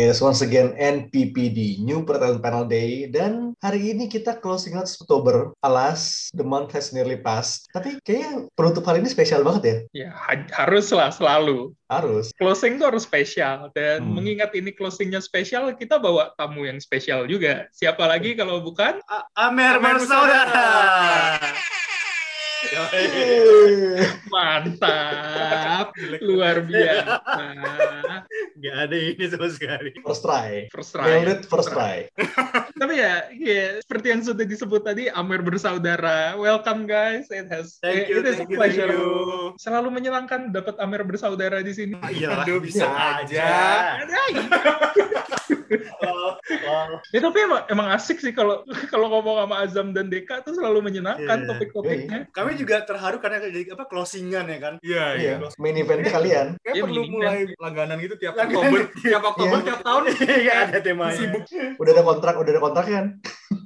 Yes, once again NPPD, New Pertalent Panel Day. Dan hari ini kita closing out Oktober, alas the month has nearly passed. Tapi kayaknya penutup hari ini spesial banget ya? Ya, ha- haruslah selalu. Harus. Closing tuh harus spesial. Dan Hmm. mengingat ini closingnya spesial, kita bawa tamu yang spesial juga. Siapa lagi kalau bukan? Amer Amer bersaudara. Mantap. Luar biasa. Gak ada ini sama sekali. First try. First Nailed try. it first try. Tapi ya, ya, seperti yang sudah disebut tadi, Amer bersaudara. Welcome guys. It has Thank you, it is thank a you, pleasure. thank you. Selalu menyenangkan dapat Amer bersaudara di sini. Iya, Aduh, bisa aja. Oh, oh. Ya tapi emang, emang asik sih kalau kalau ngomong sama Azam dan Deka tuh selalu menyenangkan Iya. topik-topiknya. Kami juga terharu karena jadi apa closingan ya kan? Iya, iya. Iya, main event kalian. Kayak Iya, perlu mulai langganan gitu tiap Langganan. Oktober, tiap Oktober, Iya. tiap tahun. Iya ada temanya. Sibuk. Udah ada kontrak, udah ada kontrak kan?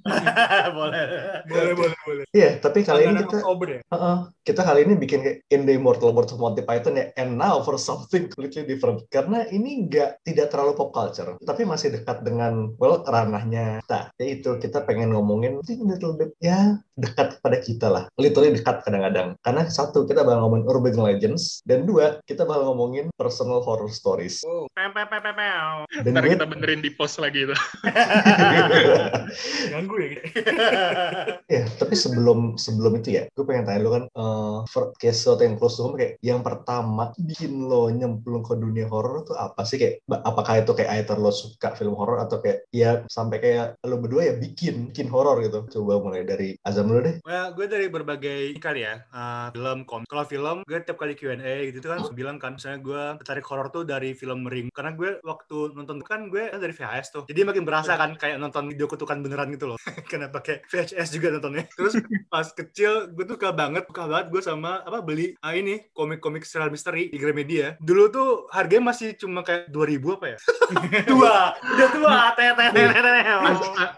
Boleh. Boleh, boleh, boleh. Iya, tapi kali ini kita Oktober ya. uh-uh, kita kali ini bikin kayak in the immortal words of Monty Python ya. And now for something completely different. Karena ini nggak tidak terlalu pop culture, tapi masih dekat dengan well ranahnya kita. Yaitu kita pengen ngomongin little bit ya dekat kepada kita lah. Literally dekat kadang-kadang. Karena satu kita bakal ngomongin urban legends dan dua kita bakal ngomongin personal horror stories. Pem, pem, pem, pem, pem. Dan Ntar gue kita benerin di post lagi tuh. Ganggu ya. gitu. Ya, tapi sebelum sebelum itu ya, gue pengen tanya lu kan, eh for case yang close to home kayak yang pertama bikin lo nyemplung ke dunia horor tuh apa sih kayak apakah itu kayak either lo suka film horor atau kayak ya sampai kayak lo berdua ya bikin bikin horor gitu. Coba mulai dari Azam dulu deh. Well, gue dari berbagai kali ya, uh, film, kom. Kalau film, gue tiap kali Q&A gitu kan, gue bilang kan, misalnya gue tertarik horor tuh dari film Ring. Karena gue waktu nonton kan gue kan dari VHS tuh. Jadi makin berasa kan kayak nonton video kutukan beneran gitu loh. Karena pakai VHS juga nontonnya. Terus pas kecil gue tuh suka banget, suka banget gue sama apa beli ah, ini komik-komik serial misteri di Gramedia. Dulu tuh harganya masih cuma kayak 2000 apa ya? tua, udah tua,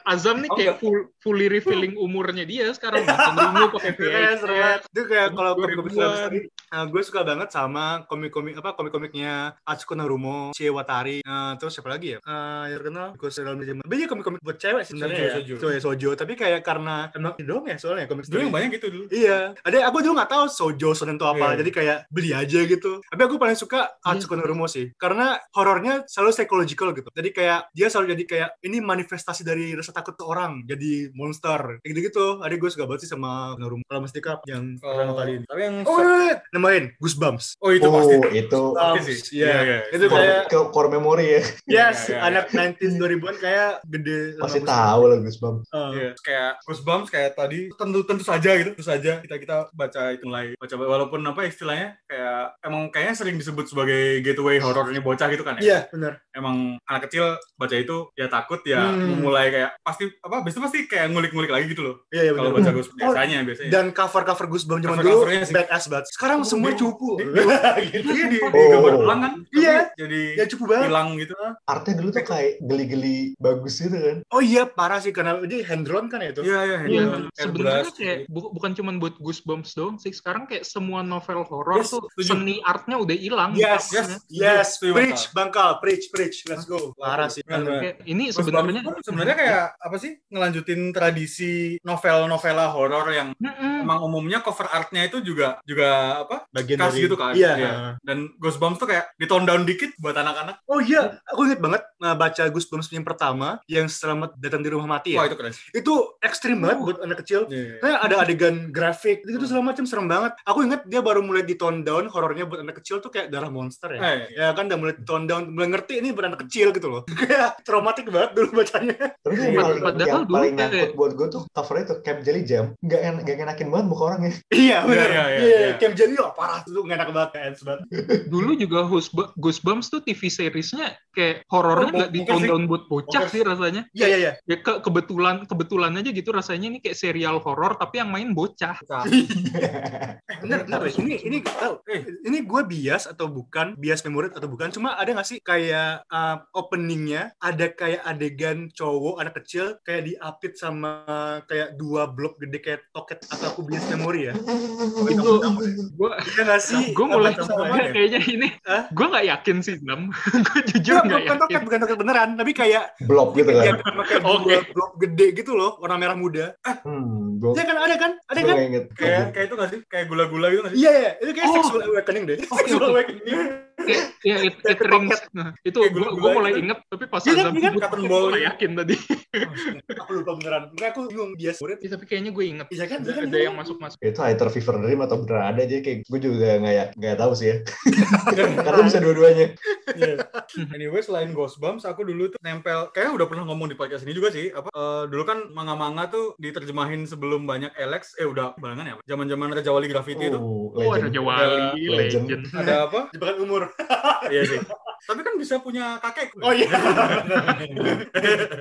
Azam nih kayak full, fully revealing umurnya dia sekarang. Cenderung pakai Yes, VHS. Right. Itu kayak kalau 2000-an. komik-komik serial misteri, nah, gue suka banget sama komik-komik apa komik-komiknya Atsuko Narumo, Chie Watari, nah, terus siapa lagi ya? Eh yang terkenal Gue serial misteri. Tapi ya komik-komik buat cewek sih sebenarnya ya. Sojo, Sojo. sojo. Tapi kayak karena emang itu doang ya soalnya komik Dulu yang banyak gitu dulu. Iya, ada aku dulu nggak tahu sojo sonen itu apa, Iya. jadi kayak beli aja gitu. Tapi aku paling suka Atsuko Narumo sih, karena horornya selalu psychological gitu. Jadi kayak dia selalu jadi kayak ini manifestasi dari rasa takut ke orang, jadi monster. Kayak gitu gitu. Ada gue suka banget sih sama Narumo. Kalau Mas Dika yang pernah nonton Tapi yang Oh, wait, wait. namain Goosebumps. oh itu oh, pasti. itu Pasti sih. Iya, Iya, iya. itu kayak ke- core memory ya. yes, iya, iya. anak 90s 2000-an kayak gede. sama Pasti tahu lah Goosebumps. Oh. Iya, kayak Goosebumps kayak tadi tentu tentu saja gitu, tentu saja kita kita baca itu mulai baca walaupun apa istilahnya kayak emang kayaknya sering disebut sebagai gateway horornya bocah gitu kan ya. Iya, benar. Emang anak kecil baca itu ya takut ya Hmm. mulai kayak pasti apa habis itu pasti kayak ngulik-ngulik lagi gitu loh. Iya, iya Kalau benar. baca Goosebumps biasanya biasanya. Dan cover-cover Goosebumps zaman dulu Cover-covernya sih. badass banget. Sekarang Oh, semua di- cupu. di- Gitu. Iya di, di Oh. gambar ulang kan. Iya. Jadi Ya cupu banget. hilang gitu. Artnya dulu tuh kayak geli-geli bagus gitu kan. Oh iya, parah sih karena ini hand drawn kan ya itu. Iya iya. Iya, sebenarnya kayak bu- bukan cuma buat Goosebumps doang sih. Sekarang kayak semua novel horor Yes, tuh setuju. seni artnya udah hilang. Yes, yes, yes, preach, bangkal, preach, preach, let's go. Parah sih. Ini sebenarnya sebenarnya kayak apa sih ngelanjutin tradisi novel-novela horor yang emang umumnya cover artnya itu juga juga apa Bagian khas dari gitu kan Iya. dan Goosebumps tuh kayak di tone down dikit buat anak-anak Oh iya, aku inget banget nah, baca Goosebumps yang pertama yang selamat datang di rumah mati ya. wah itu keren Itu ekstrim banget buat anak kecil. Iya. Kayak ada adegan grafik, gitu segala macam serem banget. Aku inget dia baru mulai di tone down horornya buat anak kecil tuh kayak darah monster ya. Eh, Ya kan udah mulai di tone down, mulai ngerti ini buat anak kecil gitu loh. kayak traumatik banget dulu bacanya. Tapi yang Iya, paling, padahal yang dulu paling nyangkut buat gue tuh covernya tuh Camp Jelly Jam. Nggak, en nggak enakin banget muka orangnya. iya benar. iya, Iya, iya, iya. Oh, parah tuh nggak enak banget kayak banget. Dulu juga Gooseb- Goosebumps tuh TV seriesnya kayak horornya Oh, nggak di tone down buat bocah sih rasanya. Iya iya iya. Ya ke kebetulan kebetulan aja gitu rasanya ini kayak serial horor tapi yang main bocah. Eh, bener bener deh. Ini ini gak tahu. Eh, ini gue bias atau bukan? Bias memori atau bukan? Cuma ada nggak sih kayak uh, openingnya ada kayak adegan cowok anak kecil kayak diapit sama kayak dua blok gede kayak toket atau aku bias memori ya? Itu gue Iya nggak sih? gue mulai ya? kayaknya ini gue nggak yakin sih Nam. gue jujur Bukan, nggak bukan toket, bukan toket beneran, tapi kayak Blok gitu kan. kayak Oke. blok gede gitu loh, warna merah muda. Hmm, gue Iya kan ada kan? Ada kan? kayak kayak itu nggak sih kayak gula-gula gitu nggak sih Iya iya, itu kayak Oh. sexual awakening deh. Sexual awakening. Ya, it, it Kayak rings. Nah, itu gue gula-gula mulai gitu. inget tapi pas Iya kan, Azam iya kan? sebut, Cotton gue yakin tadi. aku lupa beneran. Enggak aku bingung bias murid. Ya, tapi kayaknya gue inget. Iya kan? Ada, Iya kan? ada yang masuk-masuk. itu Hyper Fever Dream atau beneran ada aja kayak gue juga nggak ya nggak tahu sih ya karena bisa dua-duanya Iya. Anyway, selain Ghostbumps, aku dulu tuh nempel, kayaknya udah pernah ngomong di podcast ini juga sih. Apa? eh, dulu kan manga-manga tuh diterjemahin sebelum banyak Alex. Eh udah barengan ya? Zaman-zaman Raja Wali Graffiti itu oh, Oh, Jawali, Legend. legend. ada apa? Jebakan umur. Iya sih. Tapi kan bisa punya kakek. Oh iya.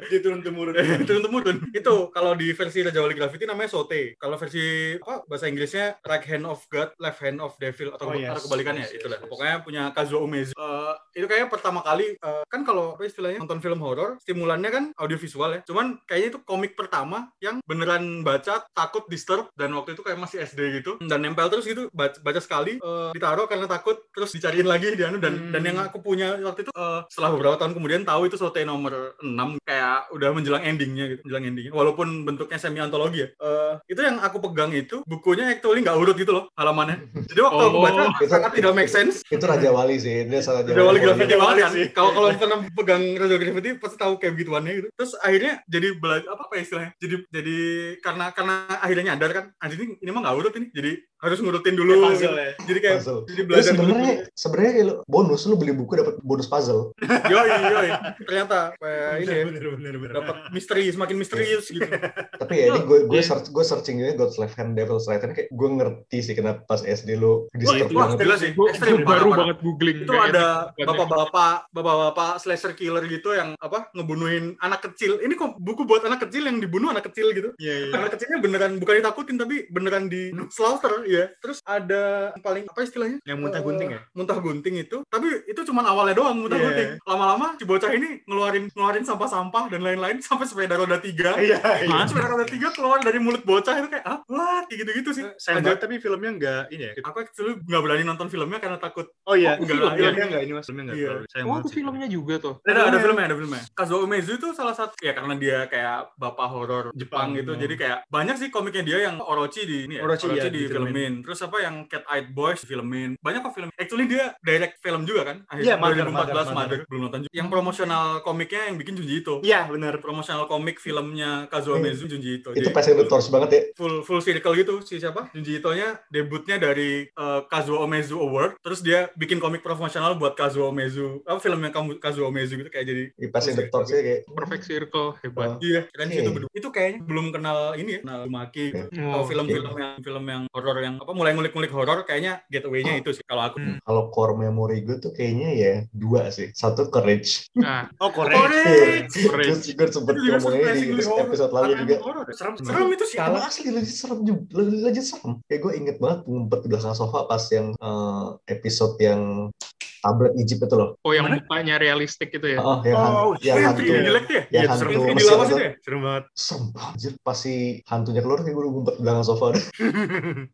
Dia turun temurun. turun temurun. Itu kalau di versi Raja Wali Graffiti namanya Sote. Kalau versi apa bahasa Inggrisnya Right Hand of God, Left Hand of Devil atau, Oh, yes. kebalikannya Yes, yes, itulah. yes. Pokoknya punya Kazuo Umezu. Eh, itu kayaknya pertama kali eh, kan kalau apa istilahnya nonton film horor, stimulannya kan audiovisual ya. Cuman kayaknya itu komik pertama yang beneran baca takut disturb dan waktu itu kayak masih SD gitu dan nempel terus gitu baca, baca sekali eh, ditaruh karena takut terus dicariin lagi di anu dan Hmm. dan yang aku punya waktu itu eh, setelah beberapa tahun kemudian tahu itu Sote nomor 6 kayak udah menjelang endingnya gitu menjelang endingnya. Walaupun bentuknya semi antologi ya. Eh, itu yang aku pegang itu bukunya actually nggak urut gitu loh halamannya. Jadi waktu aku Oh. baca Itu- sangat tidak make sense. itu Raja Wali sih dia salah Raja Wali Graffiti banget Wali kan sih. kalau kalau pernah pegang Raja Graffiti pasti tahu kayak begituannya gitu. Terus akhirnya jadi belajar apa apa ya istilahnya? Jadi jadi karena karena akhirnya nyadar kan anjing ini, ini mah nggak urut ini. Jadi harus ngurutin dulu Puzzle gitu. ya. jadi kayak puzzle jadi belajar sebenarnya sebenarnya lu bonus lu beli buku dapat bonus puzzle yoi yoi ternyata kayak ini ya Bener bener bener. dapat misteri semakin misterius gitu tapi ya ini gue gue Iya. search gue searching juga God's Left Hand Devil's Right Hand kayak gue ngerti sih kenapa pas SD lu disturb wah, banget jelas sih. Gue baru banget googling. itu ada bapak-bapak bapak-bapak slasher killer gitu yang apa ngebunuhin anak kecil ini kok buku buat anak kecil yang dibunuh anak kecil gitu Iya iya. anak kecilnya beneran bukan ditakutin tapi beneran di slaughter ya terus ada yang paling apa istilahnya Yang muntah gunting ya? Eh, muntah gunting itu tapi itu cuma awalnya doang muntah Iya. gunting lama-lama si bocah ini ngeluarin ngeluarin sampah-sampah dan lain-lain sampai sepeda roda tiga Iya iya. Nah, sepeda roda tiga keluar dari mulut bocah itu kayak ah kayak gitu-gitu sih Aja- banget tapi filmnya enggak ini ya. aku actually nggak berani nonton filmnya karena takut Oh iya, Oh, enggak, film, filmnya iya. enggak ini Mas, filmnya enggak. Iya. terlalu. Sayang Oh, filmnya juga tuh. ada ada filmnya ada filmnya Kazuo Umezu itu salah satu ya karena dia kayak bapak horor Jepang Jepang, gitu oh. jadi kayak banyak sih komiknya dia yang Orochi di ini ya Orochi, Orochi, iya, di difilmin. Filmin. Terus apa yang Cat Eyed Boys filmin. Banyak kok film. Actually dia direct film juga kan? Iya, akhirnya Mother, 2014 Mother, Mother, Mother. belum nonton juga. Yang promosional komiknya yang bikin Junji Ito. Iya, benar. promosional komik filmnya Kazuo Umezu Junji Ito. Itu the torch banget ya. Full full circle gitu si siapa? Junji Ito-nya debutnya dari eh, Kazuo Umezu Award. Terus dia bikin komik promosional buat Kazuo Umezu apa filmnya kamu Kazuo Umezu gitu kayak jadi di passing the torch ya kayak. Perfect Circle hebat. Iya, keren Iya. itu berdua. Itu kayaknya belum kenal ini ya, kenal Maki. Iya. Kalau Oh, film-film yang film yang horor yang apa mulai ngulik-ngulik horor kayaknya gateway-nya itu sih kalau aku. Hmm. kalau core memory gue tuh kayaknya ya dua sih satu courage Nah, Oh, Korea. Korek! Courage. gue gue sempet Itu juga ngomongnya di episode lalu juga. Serem, serem. Serem itu Emang sialan. asli legit serem juga, legit, legit serem. Kayak gue inget banget ngumpet di belakang sofa pas yang eh, episode yang tablet Egypt itu loh. oh yang mukanya realistik gitu ya. Oh, yang, Oh, han- yang Yang hantu. yang jelek ya? yang Iya, hantu serem di Mesir lawas itu. ya? Serem banget. Serem banget, pas si hantunya keluar kayak gue udah ngumpet di belakang sofa.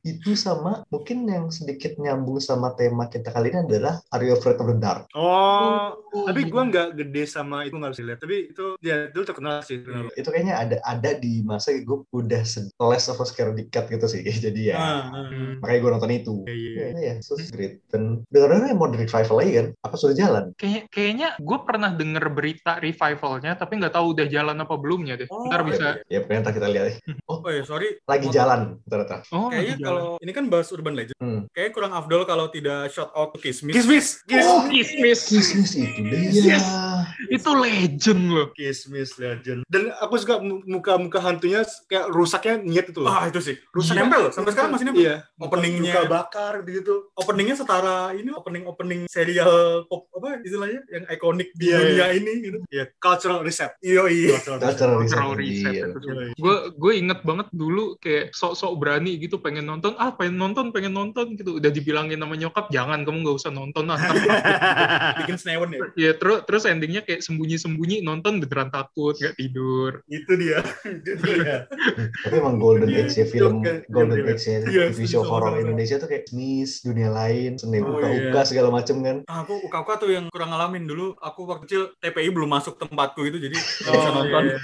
itu sama, mungkin yang sedikit nyambung sama tema kita kali ini adalah Are You Afraid of the Dark? Oh, Oh, tapi iya. gua nggak gede sama itu nggak bisa lihat. Tapi itu ya dulu terkenal sih. terkenal. Itu kayaknya ada ada di masa gue udah less of a scaredy cat gitu sih. Jadi ya, Ah, ah. Hmm. makanya gue nonton itu. Iya, iya. Ya, ya, so great. Dan dengar-dengar mau revival lagi kan? Apa sudah jalan? Kayak, kayaknya gue pernah denger berita revivalnya, tapi nggak tahu udah jalan apa belumnya deh. Oh, Ntar bisa. Ya, pokoknya ntar kita lihat. ya. Oh ya, sorry. Lagi jalan ternyata. Oh, Kayaknya jalan. Kalau ini kan bahas Urban Legend. Hmm. Kayaknya kurang afdol kalau tidak shout out to Kismis. Kismis. Kiss. Oh, kismis. Kismis itu dia. itu legend loh. Kismis Legend. Dan aku suka mu- muka-muka hantunya kayak rusaknya niat itu loh. Ah itu sih. Rusak Iya. nempel. Sampai sekarang masih nempel. Iya. Openingnya. Muka bakar gitu. Openingnya setara ini opening opening serial pop apa istilahnya yang ikonik di Iya, dunia ini gitu. Iya, cultural reset. Iya iya. Cultural reset. Cultural reset. Cultural reset itu. Gue gue inget banget dulu kayak sok-sok berani gitu pengen nonton ah pengen nonton pengen nonton gitu udah dibilangin sama nyokap jangan kamu nggak usah nonton ah ntar Bikin senewen ya. ya terus terus endingnya kayak sembunyi-sembunyi nonton beneran takut nggak tidur Itu dia. Itu dia. Tapi emang golden Iya, age ya film iya, golden age ya TV show horor. Indonesia tuh kayak Nis, dunia lain, seni Oh, uka-uka iya. segala macem kan. Aku uka-uka tuh yang kurang ngalamin dulu. Aku waktu kecil TPI belum masuk tempatku itu jadi nggak bisa Oh, nonton. iya.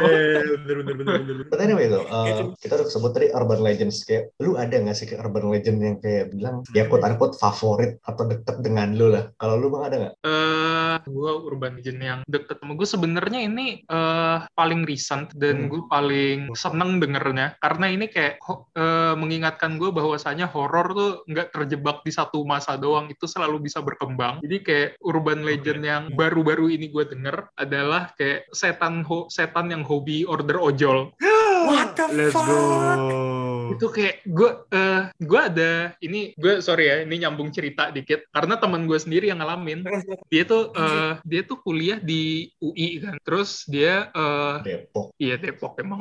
Eh, bener bener bener bener. But anyway tuh, uh, Gitu. kita udah sebut tadi urban legends kayak lu ada nggak sih kayak urban legend yang kayak bilang ya quote unquote favorit atau deket dengan lu lah. Kalau lu bang ada nggak? eh gue urban legend yang deket sama gue sebenarnya ini eh paling recent dan Hmm. gue paling seneng dengernya karena ini kayak eh, mengingatkan gue bahwasanya horor tuh nggak terjebak di satu masa doang itu selalu bisa berkembang jadi kayak urban legend yang baru-baru ini gue denger adalah kayak setan ho- setan yang hobi order ojol What the Let's fuck? go. Itu kayak gue eh gue ada ini gue sorry ya ini nyambung cerita dikit. Karena teman gue sendiri yang ngalamin. Dia tuh eh, dia tuh kuliah di UI kan. Terus dia eh Depok. iya Depok emang.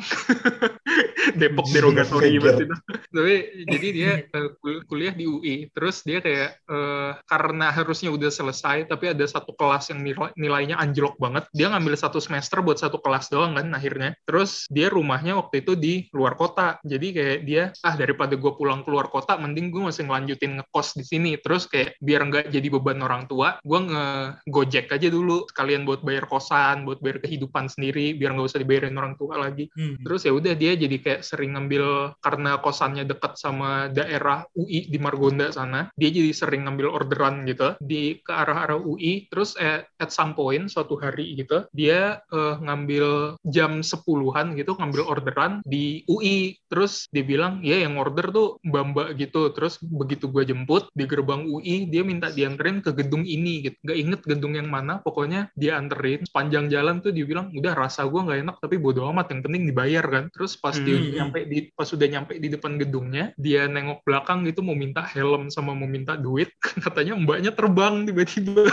Depok derogatori itu tapi jadi dia kul- kuliah di UI terus dia kayak eh, karena harusnya udah selesai tapi ada satu kelas yang nilai- nilainya anjlok banget. Dia ngambil satu semester buat satu kelas doang kan akhirnya. Terus dia rumahnya waktu itu di luar kota. Jadi kayak dia ah daripada gue pulang keluar kota mending gue masih ngelanjutin ngekos di sini terus kayak biar nggak jadi beban orang tua gue nge-gojek aja dulu sekalian buat bayar kosan buat bayar kehidupan sendiri biar nggak usah dibayarin orang tua lagi Hmm. Terus ya udah dia jadi kayak sering ngambil karena kosannya dekat sama daerah UI di Margonda sana. Dia jadi sering ngambil orderan gitu di ke arah-arah UI. Terus eh, at some point suatu hari gitu dia eh, ngambil jam 10-an gitu ngambil orderan di UI. Terus dia bilang ya yang order tuh mbak-mbak gitu. Terus begitu gua jemput di gerbang UI dia minta dianterin ke gedung ini gitu. Gak inget gedung yang mana pokoknya dia anterin. Sepanjang jalan tuh dia bilang udah rasa gua nggak enak tapi bodo amat yang penting dibayar kan terus pas dia Hmm. udah nyampe di pas sudah nyampe di depan gedungnya dia nengok belakang gitu mau minta helm sama mau minta duit katanya mbaknya terbang tiba-tiba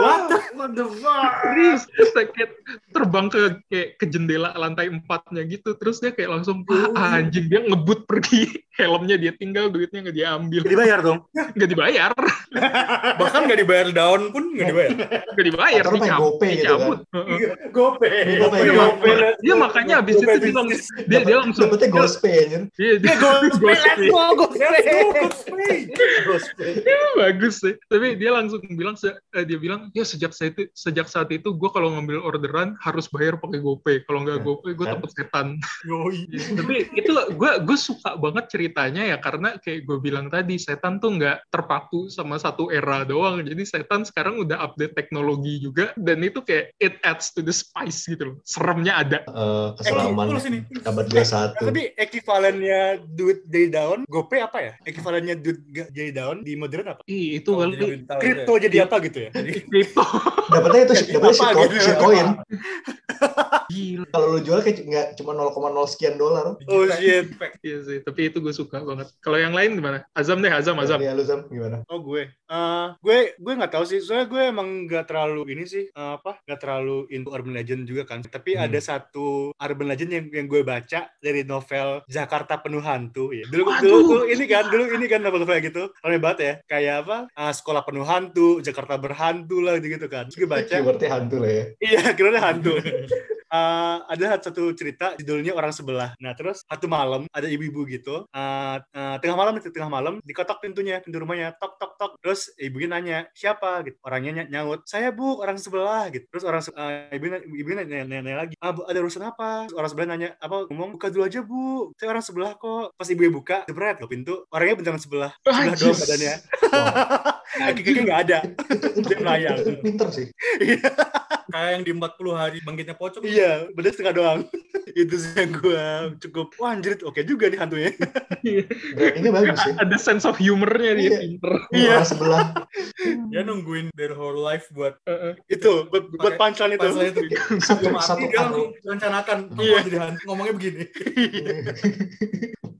What? What the fuck? serius terus kayak terbang ke kayak ke jendela lantai empatnya gitu terus dia kayak langsung "Ah, anjing dia ngebut pergi helmnya dia tinggal duitnya nggak diambil Dibayar dong. nggak dibayar Bahkan nggak dibayar daun pun nggak dibayar. nggak dibayar Atau lu pengen dicabut GoPay gitu dicabut Heeh. Gope. Gope, Iya, Gope. dia makanya abis itu dia langsung dia, dia langsung Dapetnya anjir. dia, dia, Gope, let's go, Gope. Gope. bagus sih tapi dia langsung bilang eh, dia bilang ya sejak saat itu sejak saat itu gue kalau ngambil orderan harus bayar pakai GoPay kalau nggak Ya, GoPay gue kan? takut setan tapi itu gue gue suka banget ceritanya ya karena kayak gue bilang tadi setan tuh nggak terpaku sama satu era doang jadi setan sekarang udah update teknologi juga dan itu kayak it adds to the spice gitu loh seremnya ada Eh, keselaman Eki, lu sini. abad 21. Tapi ekivalennya duit jadi daun, GoPay apa ya? Ekivalennya duit jadi daun di modern apa? Ih, itu Oh, kali Kripto deh. jadi apa gitu ya? kripto Dapetnya itu dapetnya Apa shitcoin. gila Kalau lu jual kayak nggak cuma 0,0 sekian dolar. Oh shit. iya sih tapi itu gue suka banget kalau yang lain gimana Azam deh Azam Azam Ya lu Zam gimana? Oh gue, Eh gue gue nggak tahu sih. Soalnya gue emang nggak terlalu ini sih eh, apa? Nggak terlalu into urban legend juga kan. Tapi Hmm. ada satu urban legend yang yang gue baca dari novel Jakarta Penuh Hantu ya. Dulu Waduh. dulu, dulu ini kan, dulu ini kan novel-novel gitu. Rame banget ya. Kayak apa? eh, sekolah penuh hantu, Jakarta berhantu lah gitu kan. Terus gue baca, Keywordnya hantu lah ya. Iya, kira hantu. Eh, ada satu cerita judulnya orang sebelah. Nah terus satu malam ada ibu-ibu gitu. eh, eh, tengah malam itu tengah malam dikotok pintunya pintu rumahnya tok tok tok. Terus ibunya nanya siapa gitu. Orangnya ny- nyaut saya bu orang sebelah gitu. Terus orang se- eh, ibunya ibunya nanya, nanya, nanya lagi. Ah ada urusan apa? Terus orang sebelah nanya apa? Ngomong buka dulu aja bu. Saya orang sebelah kok. Pas ibunya buka jebret ke pintu. Orangnya beneran sebelah. Sebelah doang badannya. Wah, Kaki-kaki nggak ada. itu, Dia melayang. itu pinter sih. Kayak yang di 40 hari bangkitnya pocong. Iya, bener setengah doang. itu sih yang gue cukup wah anjir oke juga nih hantunya Brandingnya bagus ya. Ada sense of humornya dia Iya. pinter. Iya. Sebelah. Dia nungguin their whole life buat itu buat buat itu punchline itu. Satu Sebelum satu mati dia langsung Iya. iya. jadi hantu. Ngomongnya begini.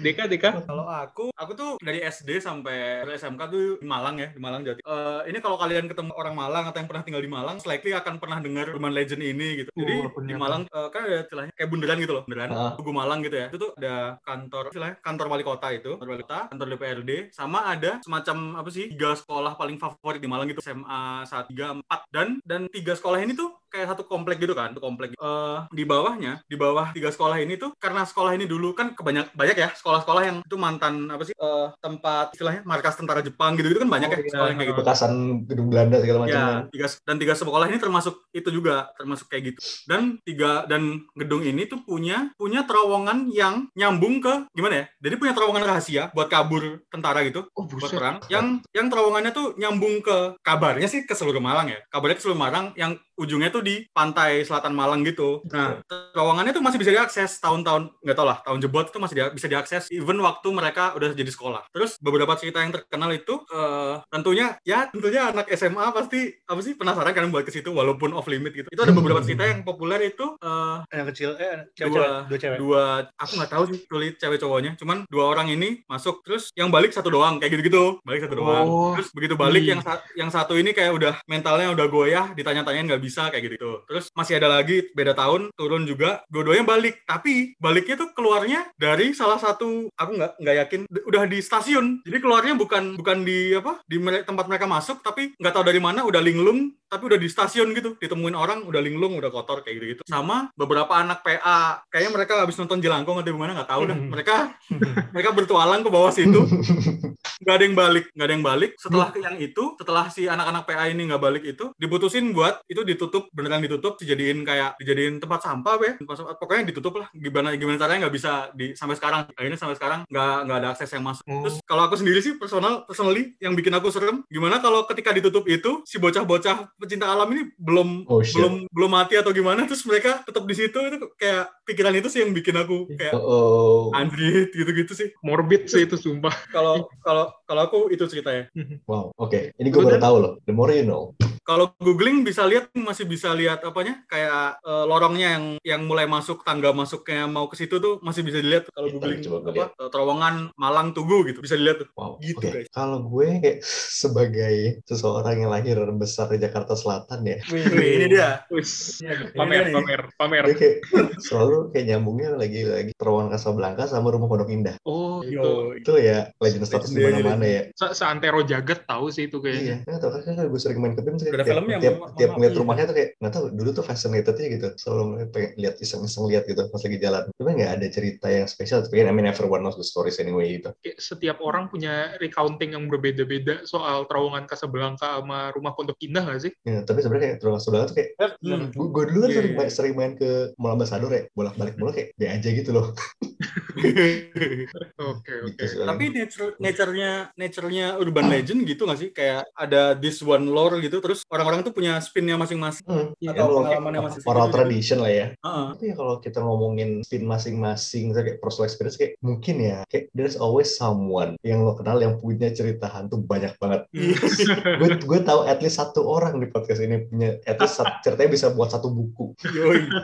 Deka, Deka. Kalau aku, aku tuh dari SD sampai SMK tuh di Malang ya, di Malang jadi. Eh, ini kalau kalian ketemu orang Malang atau yang pernah tinggal di Malang, likely akan pernah dengar Urban Legend ini gitu. Jadi Oh, di. Malang eh, kan ada istilahnya kayak bundaran gitu loh, bundaran. Ah. Tugu Malang gitu ya. Itu tuh ada kantor istilahnya kantor wali kota itu, kantor wali kota, kantor DPRD, sama ada semacam apa sih? Tiga sekolah paling favorit di Malang gitu, SMA 1 3 4 dan dan tiga sekolah ini tuh kayak satu komplek gitu kan, satu komplek. Eh di bawahnya, di bawah tiga sekolah ini tuh karena sekolah ini dulu kan kebanyak banyak ya sekolah-sekolah yang itu mantan apa sih eh, tempat istilahnya markas tentara Jepang gitu gitu kan banyak Oh, ya iya. sekolah yang kayak gitu. Bekasan gedung Belanda segala macam. Ya, tiga, dan tiga sekolah ini termasuk itu juga, termasuk kayak gitu. Dan tiga dan gedung ini tuh punya punya terowongan yang nyambung ke gimana ya? Jadi punya terowongan rahasia buat kabur tentara gitu, Oh, buat buset. perang. Yang yang terowongannya tuh nyambung ke kabarnya sih ke seluruh Malang ya. Kabarnya ke seluruh Malang yang ujungnya tuh di pantai selatan Malang gitu. Nah, terowongannya tuh masih bisa diakses tahun-tahun nggak tau lah, tahun jebot itu masih dia- bisa diakses even waktu mereka udah jadi sekolah. Terus beberapa cerita yang terkenal itu eh, tentunya ya tentunya anak SMA pasti apa sih penasaran kan buat ke situ walaupun off limit gitu. Itu ada beberapa cerita yang populer itu eh, yang kecil eh cewek Dua- dua cewek dua aku nggak tahu sih tulis cewek cowoknya cuman dua orang ini masuk terus yang balik satu doang kayak gitu gitu balik satu doang Oh. terus begitu balik Hmm. yang yang satu ini kayak udah mentalnya udah goyah ditanya-tanyain nggak bisa kayak gitu terus masih ada lagi beda tahun turun juga. Dua-duanya balik. Tapi baliknya tuh keluarnya dari salah satu aku nggak nggak yakin udah di stasiun. Jadi keluarnya bukan bukan di apa di tempat mereka masuk tapi nggak tahu dari mana udah linglung tapi udah di stasiun gitu. Ditemuin orang udah linglung udah kotor kayak gitu gitu sama beberapa anak PA kayaknya mereka habis nonton Jelangkung atau gimana nggak tahu dah mereka mereka bertualang ke bawah situ. Nggak ada yang balik nggak ada yang balik. Setelah yang itu setelah si anak-anak PA ini nggak balik itu diputusin buat itu ditutup beneran ditutup dijadiin kayak dijadiin tempat sampah apa ya tempat pokoknya ditutup lah gimana gimana caranya nggak bisa di sampai sekarang akhirnya sampai sekarang nggak nggak ada akses yang masuk Oh. terus kalau aku sendiri sih personal personally yang bikin aku serem gimana kalau ketika ditutup itu si bocah-bocah pecinta alam ini belum Oh, shit. belum belum mati atau gimana terus mereka tetap di situ itu kayak pikiran itu sih yang bikin aku kayak Oh, anjir gitu-gitu sih Morbid sih itu sumpah. kalau kalau kalau aku itu ceritanya wow. Oke, ini gue baru tahu loh. The more you know. Kalau googling bisa lihat masih bisa lihat apanya kayak eh, lorongnya yang yang mulai masuk tangga masuknya mau ke situ tuh masih bisa dilihat kalau Kita googling coba apa lihat. eh, terowongan Malang Tugu gitu bisa dilihat tuh Wow. Gitu, Oke. guys. Kalau gue kayak sebagai seseorang yang lahir dan besar di Jakarta Selatan ya, Wih, ini dia Wis. Ini Pamer, dia pamer, pamer. gue kayak selalu kayak nyambungnya lagi lagi terowongan Casablanca sama rumah Pondok Indah. Oh, itu. Itu ya legend status di mana-mana ya. Se Seantero jagat tahu sih itu kayaknya. Iya, tahu kan gue sering main ke BIM Udah ada tiap, filmnya, tiap, Mama- tiap ngeliat Iya. rumahnya tuh kayak nggak tahu dulu tuh fascinatednya gitu selalu pengen lihat iseng-iseng lihat gitu pas lagi jalan tapi nggak ada cerita yang spesial tapi I mean everyone knows the stories anyway gitu Kayak setiap orang punya recounting yang berbeda-beda soal terowongan Casablanca sama rumah Pondok Indah nggak sih? ya, tapi sebenarnya kayak terus sebelah tuh kayak Hmm. gue, gue dulu kan Iya, sering, iya. main, sering main ke Mall Ambassador ya bolak-balik mulu kayak be aja gitu loh Oke, oke. gitu sih. tapi nature nature-nya nature-nya urban legend gitu nggak sih kayak ada this one lore gitu terus orang-orang tuh punya spinnya masing-masing Hmm, atau emang kayak pengalamannya masing-masing. oral tradition lah ya. Heeh. tapi ya kalau kita ngomongin spin masing-masing kayak personal experience kayak mungkin ya kayak there's always someone yang lo kenal yang punya cerita hantu banyak banget. Gue gue tahu at least satu orang di podcast ini punya at least sat- ceritanya bisa buat satu buku.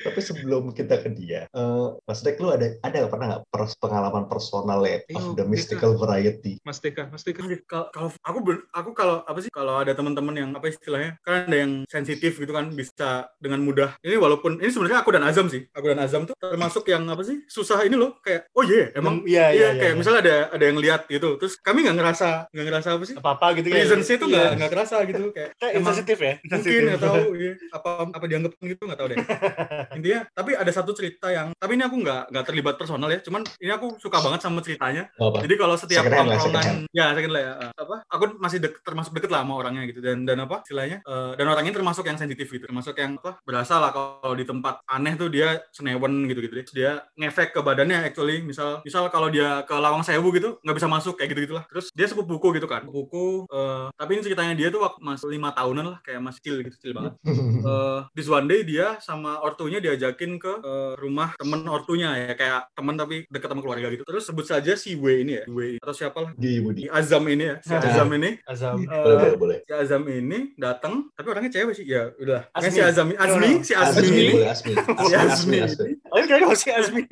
Tapi sebelum kita ke dia eh Mas Dek lu ada ada pernah nggak pers- pengalaman personal ya Ayo, of the Deka. mystical variety? Mas Deka, Mas Deka. Kalau kalau aku ber- aku kalau apa sih kalau ada teman-teman yang apa istilahnya kan ada yang sensitif gitu kan bisa dengan mudah ini walaupun ini sebenarnya aku dan Azam sih aku dan Azam tuh termasuk yang apa sih susah ini loh kayak oh iya emang iya iya kayak misalnya ada ada yang lihat gitu terus kami nggak ngerasa nggak ngerasa apa sih apa apa gitu ya reasonsnya tuh nggak Iya. nggak kerasa gitu kayak insensitif ya mungkin nggak tahu iya. apa apa dianggap gitu nggak tahu deh intinya tapi ada satu cerita yang tapi ini aku nggak nggak nggak terlibat personal ya. Cuman ini aku suka banget sama ceritanya. Oh, apa? Jadi kalau setiap tongkrongan, ya second lah ya. eh, apa? Aku masih dek- termasuk deket lah sama orangnya gitu dan dan apa istilahnya? eh, dan orang ini termasuk yang sensitif gitu, termasuk yang apa? Berasa lah kalau di tempat aneh tuh dia senewen gitu gitu. Dia ngefek ke badannya actually. Misal misal kalau dia ke Lawang Sewu gitu nggak bisa masuk kayak gitu gitulah. Terus dia sepupuku gitu kan, sepupuku. eh, tapi ini ceritanya dia tuh waktu masih lima tahunan lah, kayak masih kecil gitu, kecil banget eh this one day dia sama ortunya diajakin ke eh, rumah temen ortunya ya kayak temen tapi deket sama keluarga gitu terus sebut saja si W ini ya W atau siapa lah Azam ini ya si Azam ini Azam. Boleh, boleh, boleh. si Azam ini datang tapi orangnya cewek sih ya udah Asmi. Pokoknya si Azam No, Azmi no. si Azmi, ini si Asmi, Azmi Asmi, Asmi. ini Ayo kayaknya masih Azmi.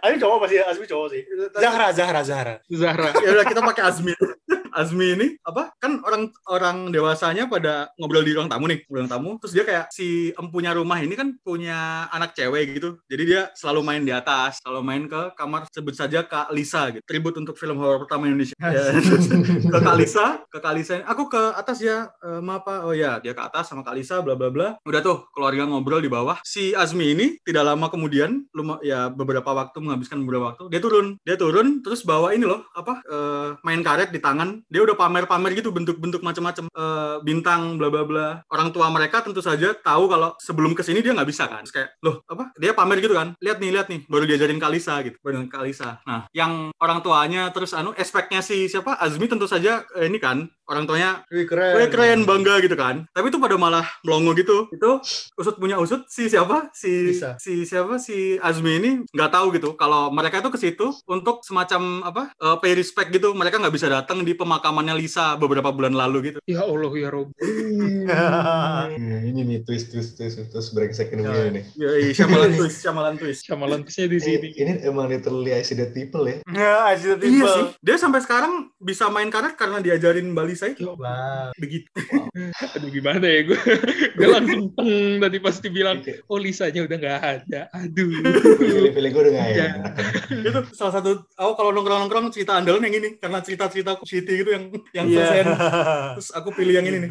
Ayo cowok pasti Azmi cowok sih. Zahra, Zahra, Zahra. Zahra. ya udah kita pakai Azmi Azmi ini apa kan orang orang dewasanya pada ngobrol di ruang tamu nih ruang tamu. Terus dia kayak si empunya rumah ini kan punya anak cewek gitu. Jadi dia selalu main di atas selalu main ke kamar sebut saja Kak Lisa gitu. Tribut untuk film horor pertama Indonesia. Ya, ke Kak Lisa ke Kak Lisa. Aku ke atas ya eh, maaf Pak. Oh ya dia ke atas sama Kak Lisa bla bla bla. Udah tuh keluarga ngobrol di bawah. Si Azmi ini tidak lama kemudian luma, ya beberapa waktu menghabiskan beberapa waktu dia turun. Dia turun terus bawa ini loh apa eh, main karet di tangan dia udah pamer-pamer gitu bentuk-bentuk macam-macam eh, bintang bla bla bla. Orang tua mereka tentu saja tahu kalau sebelum ke sini dia nggak bisa kan. Terus kayak loh apa? Dia pamer gitu kan? Lihat nih lihat nih baru diajarin Kalisa gitu. Baru Kalisa. Nah yang orang tuanya terus anu aspeknya si siapa? Azmi tentu saja eh, ini kan orang tuanya Wih keren. Gue keren bangga gitu kan. Tapi itu pada malah melongo gitu. Itu usut punya usut si siapa? Si Bisa. si siapa? Si Azmi ini nggak tahu gitu. Kalau mereka itu ke situ untuk semacam apa? eh, pay respect gitu. Mereka nggak bisa datang di pemakamannya Lisa beberapa bulan lalu gitu. Ya Allah ya Rob. Hmm, ini nih twist twist twist twist brengsek ini begini nih. Ya, iya, Shyamalan twist, Shyamalan twist. Shyamalan twistnya di sini. Ini, ini emang literally I see the people ya. Ya, I see the Iya people. sih. Dia sampai sekarang bisa main karet karena diajarin Mbak Lisa itu. Wow. Begitu. Aduh gimana ya gue. gue langsung teng tadi pasti bilang, oh Lisanya udah nggak ada. Aduh. Pilih-pilih gue udah gak Iya. enak. itu salah satu aku kalau nongkrong-nongkrong cerita andalan yang ini karena cerita-cerita City gitu yang yang Iya. persen. Terus aku pilih yang ini nih.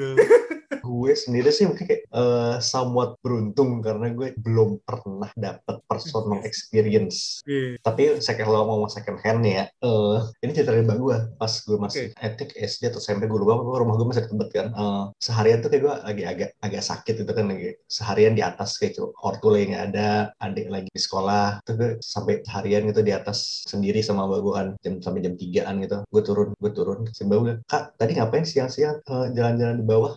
Gue sendiri sih mungkin kayak eh, somewhat beruntung karena gue belum pernah dapet personal experience. Iya. Tapi saya kalau ngomong second hand ya, eh ini cerita dari mbak gue pas gue masih I think SD atau SMP gue lupa, rumah gue masih deket kan. Eh, seharian tuh kayak gue lagi agak agak sakit gitu kan lagi seharian di atas kayak gitu. Ortu lagi nggak ada, adik lagi di sekolah. Tuh gue sampai seharian gitu di atas sendiri sama mbak gue kan jam sampai jam 3an gitu. Gue turun, gue turun. Si mbak gue, kak tadi ngapain siang-siang eh, jalan-jalan di bawah?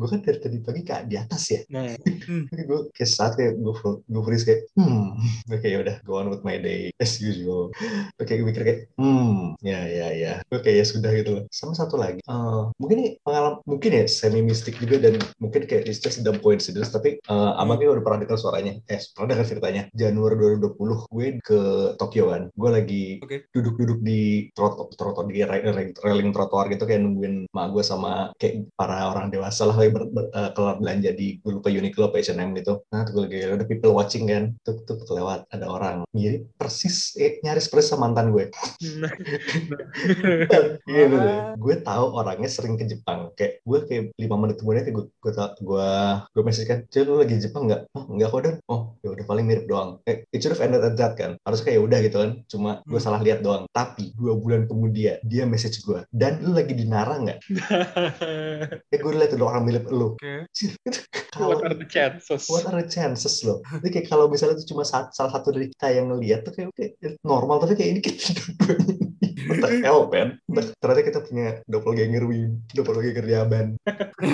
Gue kan dari tadi pagi kak di atas ya. Nah, Tapi gue kayak saat kayak gue gue freeze kayak hmm. Oke ya udah go on with my day as usual. Oke gue mikir kayak hmm. Ya ya ya. Oke ya sudah gitu loh. Sama satu lagi eh, mungkin ini pengalaman mungkin ya semi mistik juga dan mungkin kayak it's just dumb coincidence tapi uh, abang ini udah pernah dengar suaranya. Eh pernah dengar ceritanya. Januari 2020 gue ke Tokyo kan. Gue lagi duduk-duduk di trotoar trotoar di railing, railing trotoar gitu kayak nungguin mak gue sama kayak para orang dewasa lah lagi ber, ber- eh, kelar belanja di gue lupa Uniqlo apa H&M gitu nah tuh gue lagi ada people watching kan tuh tuh kelewat ada orang mirip persis eh, nyaris persis sama mantan gue bener. Gue tahu orangnya sering ke Jepang. Kayak gue kayak lima menit kemudian kayak gue gue gue gue message kan, "Cil, lu lagi di Jepang nggak? Oh nggak kok dan. Oh ya udah paling mirip doang. Kayak it should have ended at that kan. Harusnya kayak udah gitu kan. Cuma gue salah lihat doang. Tapi dua bulan kemudian dia message gue. Dan lu lagi di Nara nggak? Eh gue lihat ada orang mirip lu. Oke. Cil, what Kalau are the chances? What are the chances loh? Jadi kayak kalau misalnya itu cuma sa- salah satu dari kita yang ngeliat tuh kayak oke normal tapi kayak ini kita hell, man? Ternyata kita punya doppelganger win, doppelganger Yaban.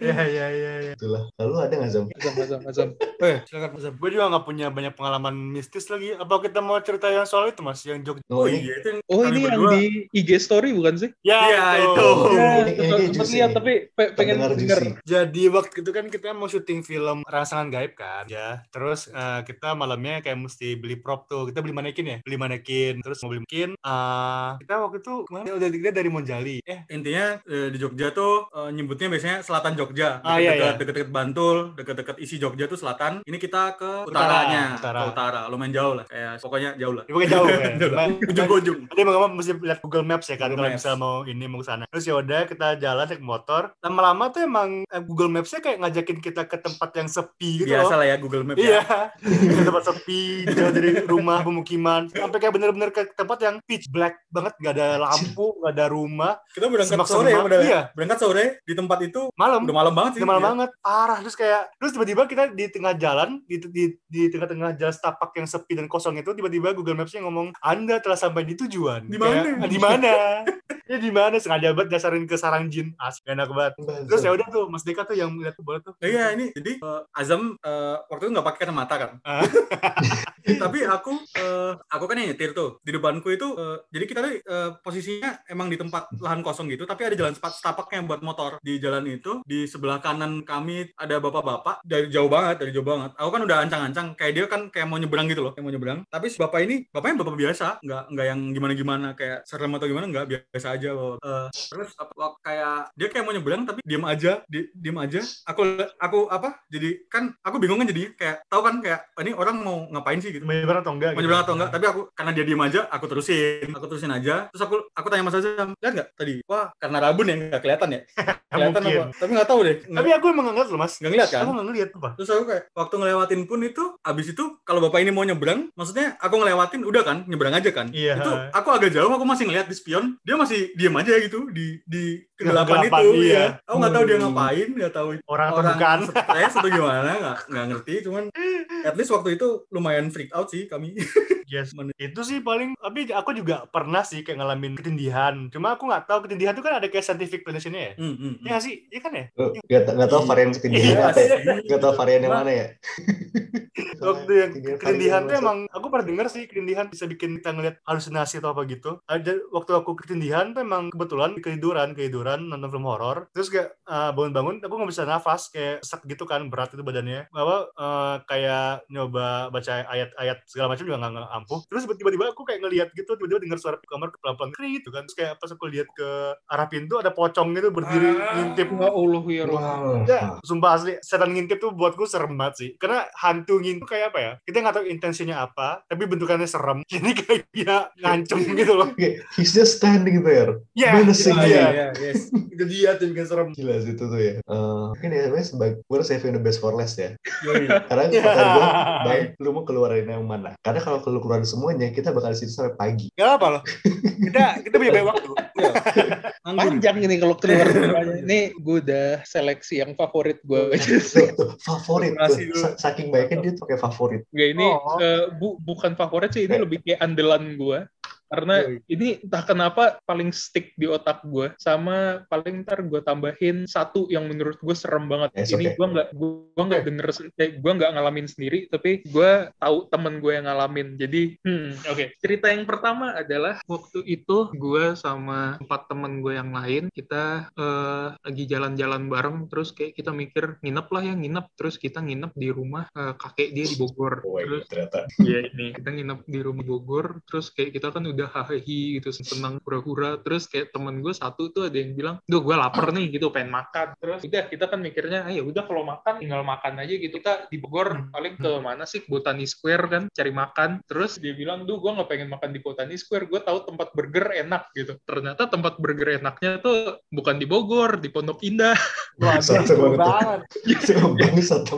ya ya ya ya. Itulah. Lalu ada nggak Zam? Azam, azam, azam. Eh, silakan Azam. Gue juga nggak punya banyak pengalaman mistis lagi. Apa kita mau cerita yang soal itu mas? Yang Jogja? Oh, Oh ini iya, itu yang Oh ini yang berdua. di IG story bukan sih? Ya, Iya, itu. Ya, ini- ini sempat juicy lihat tapi pe- pengen denger. Jadi waktu itu kan kita mau syuting film Rangsangan Gaib kan, ya. Terus eh, kita malamnya kayak mesti beli prop tuh. Kita beli manekin ya, beli manekin. Terus mau beli manekin. eh, kita waktu itu ke mana? Udah kita dari Monjali. Eh, intinya eh, di Jogja tuh eh, nyebutnya biasanya selatan Jogja Ah, iya, dekat iya. deket deket-deket Bantul, deket-deket isi Jogja tuh selatan. Ini kita ke Utara, utaranya, utara. ke utara. Lumayan jauh lah, kayak pokoknya jauh lah. Ya, pokoknya jauh kan. Jauh lah. Cuma- Ujung ke ujung. Dia mau ngomong mesti lihat Google Maps ya kan kalau misalnya mau ini mau ke sana. Terus ya udah kita jalan naik motor. Lama-lama tuh emang eh, Google Maps-nya kayak ngajakin kita ke tempat yang sepi gitu Biasa loh. lah ya Google Maps Iya, ya. ke tempat sepi, jauh dari rumah pemukiman, sampai kayak bener-bener ke tempat yang pitch black banget, gak ada lampu, gak ada rumah, Kita berangkat Semak-semak. sore ya, ya. Iya. Berangkat sore di tempat itu malam. udah malam banget sih. Udah malam Iya. banget, parah. Terus kayak, terus tiba-tiba kita di tengah jalan, di, di, di tengah-tengah jalan setapak yang sepi dan kosong itu, tiba-tiba Google Maps-nya ngomong, Anda telah sampai di tujuan. Di mana? Kayak, "Ah, Di mana? ya di mana? Sengaja banget dasarin ke Sarangjin. Asik, enak banget. Terus ya udah tuh, Mas Deka tuh yang lihat bola tuh. Iya ini jadi eh, Azam eh, waktu itu nggak pakai kacamata kan. Ah. Tapi aku eh, aku kan yang nyetir tuh di depanku itu eh, jadi kita tuh eh, posisinya emang di tempat lahan kosong gitu tapi ada jalan sepat setapak yang buat motor di jalan itu di sebelah kanan kami ada bapak-bapak dari jauh banget dari jauh banget. Aku kan udah ancang-ancang kayak dia kan kayak mau nyebrang gitu loh kayak mau nyebrang. Tapi si bapak ini bapaknya bapak biasa nggak nggak yang gimana-gimana kayak serem atau gimana nggak biasa aja. Bapak. Eh, terus apa, wak- kayak dia kayak mau nyebrang tapi diam aja di, diam aja aku aku apa jadi kan aku bingung kan jadinya kayak tahu kan kayak ini orang mau ngapain sih gitu Mau nyebrang atau enggak? mau nyebrang atau enggak tapi aku karena dia diem aja aku terusin aku terusin aja terus aku aku tanya mas Azam lihat nggak tadi wah karena rabun ya nggak kelihatan ya kelihatan apa tapi nggak tahu deh nggak Tapi aku emang nggak ngeliat loh, Mas. nggak ngeliat kan Aku nggak ngeliat apa. Terus aku kayak waktu ngelewatin pun itu abis itu kalau bapak ini mau nyebrang, maksudnya aku ngelewatin udah kan nyebrang aja kan. Iya. Itu aku agak jauh aku masih ngeliat di spion, dia masih diem aja gitu di di kegelapan Kegelapan, itu. iya. Iya. Aku nggak tahu dia ngapain, nggak tahu Orang orang bukan. stres atau gimana, nggak nggak ngerti. Cuman at least waktu itu lumayan freak out sih kami. Yes. Itu sih paling, tapi aku juga pernah sih kayak ngalamin ketindihan. Cuma aku nggak tahu ketindihan itu kan ada kayak scientific definition-nya ya. Hmm, hmm, Iya nggak sih? Iya kan ya? Gak, gak tau varian Iya, ketindihan apa ya? sih. Gak tau varian yang mana ya? Waktu yang Ketindihan tuh varian emang, aku pernah denger sih ketindihan bisa bikin kita ngeliat halusinasi atau apa gitu. Ada waktu aku ketindihan tuh emang kebetulan ketiduran, ketiduran nonton film horor. Terus kayak eh, bangun-bangun, aku nggak bisa nafas, kayak sesak gitu kan, berat itu badannya. Apa eh, kayak nyoba baca ayat-ayat segala macam juga nggak ampuh. Terus tiba-tiba aku kayak ngeliat gitu, tiba-tiba dengar suara kamar pelan-pelan krik gitu kan. Terus kayak pas aku lihat ke arah pintu ada pocong gitu berdiri ngintip. Ya Allah ya. Wow. Ya, sumpah asli, setan ngintip tuh buatku serem banget sih. Karena hantu ngintip kayak apa ya? Kita nggak tahu intensinya apa, tapi bentukannya serem. Jadi kayak dia ngancem gitu loh. He's just standing there. Ya, Menacing dia. dia. Iya, yes. Yang bikin serem. Gila sih itu tuh ya. Eh, mungkin ya sebenarnya sebagai gue saving the best for last ya. Karena kata gue, baik lu mau keluarin yang mana? Karena kalau lu keluarin semuanya, kita bakal di situ sampai pagi. Gak apa loh. Kita kita punya banyak waktu. Anggun. Panjang ini kalau keluar semuanya. Ini gue udah seleksi yang favorit gue aja sih. Favorit tuh. Saking baiknya dia tuh pakai favorit. Nggak, ini Oh. eh, bu- bukan favorit sih, ini lebih kayak andalan gue. Karena Yoi. ini entah kenapa paling stick di otak gue. Sama paling ntar gue tambahin satu yang menurut gue serem banget. Yes, ini okay. gue nggak gue nggak denger, sen- eh, gue nggak ngalamin sendiri, tapi gue tahu temen gue yang ngalamin. Jadi, hmm, oke. Cerita yang pertama adalah waktu itu gue sama empat temen gue yang lain kita eh, lagi jalan-jalan bareng, terus kayak kita mikir nginep lah ya nginep, terus kita nginep di rumah eh, kakek dia di Bogor. Oh, terus ternyata. Iya ini kita nginep di rumah Bogor terus kayak kita kan udah hahaha gitu senang hura-hura. Terus kayak temen gue satu tuh ada yang bilang duh gue lapar nih gitu pengen makan. Terus udah kita kan mikirnya ah ya udah kalau makan tinggal makan aja gitu. Kita di Bogor paling ke mana sih? Botani Square kan cari makan. Terus dia bilang duh gue nggak pengen makan di Botani Square gue tahu tempat burger enak gitu. Ternyata tempat burger enaknya tuh bukan di Bogor di Pondok Indah. Banget bangsat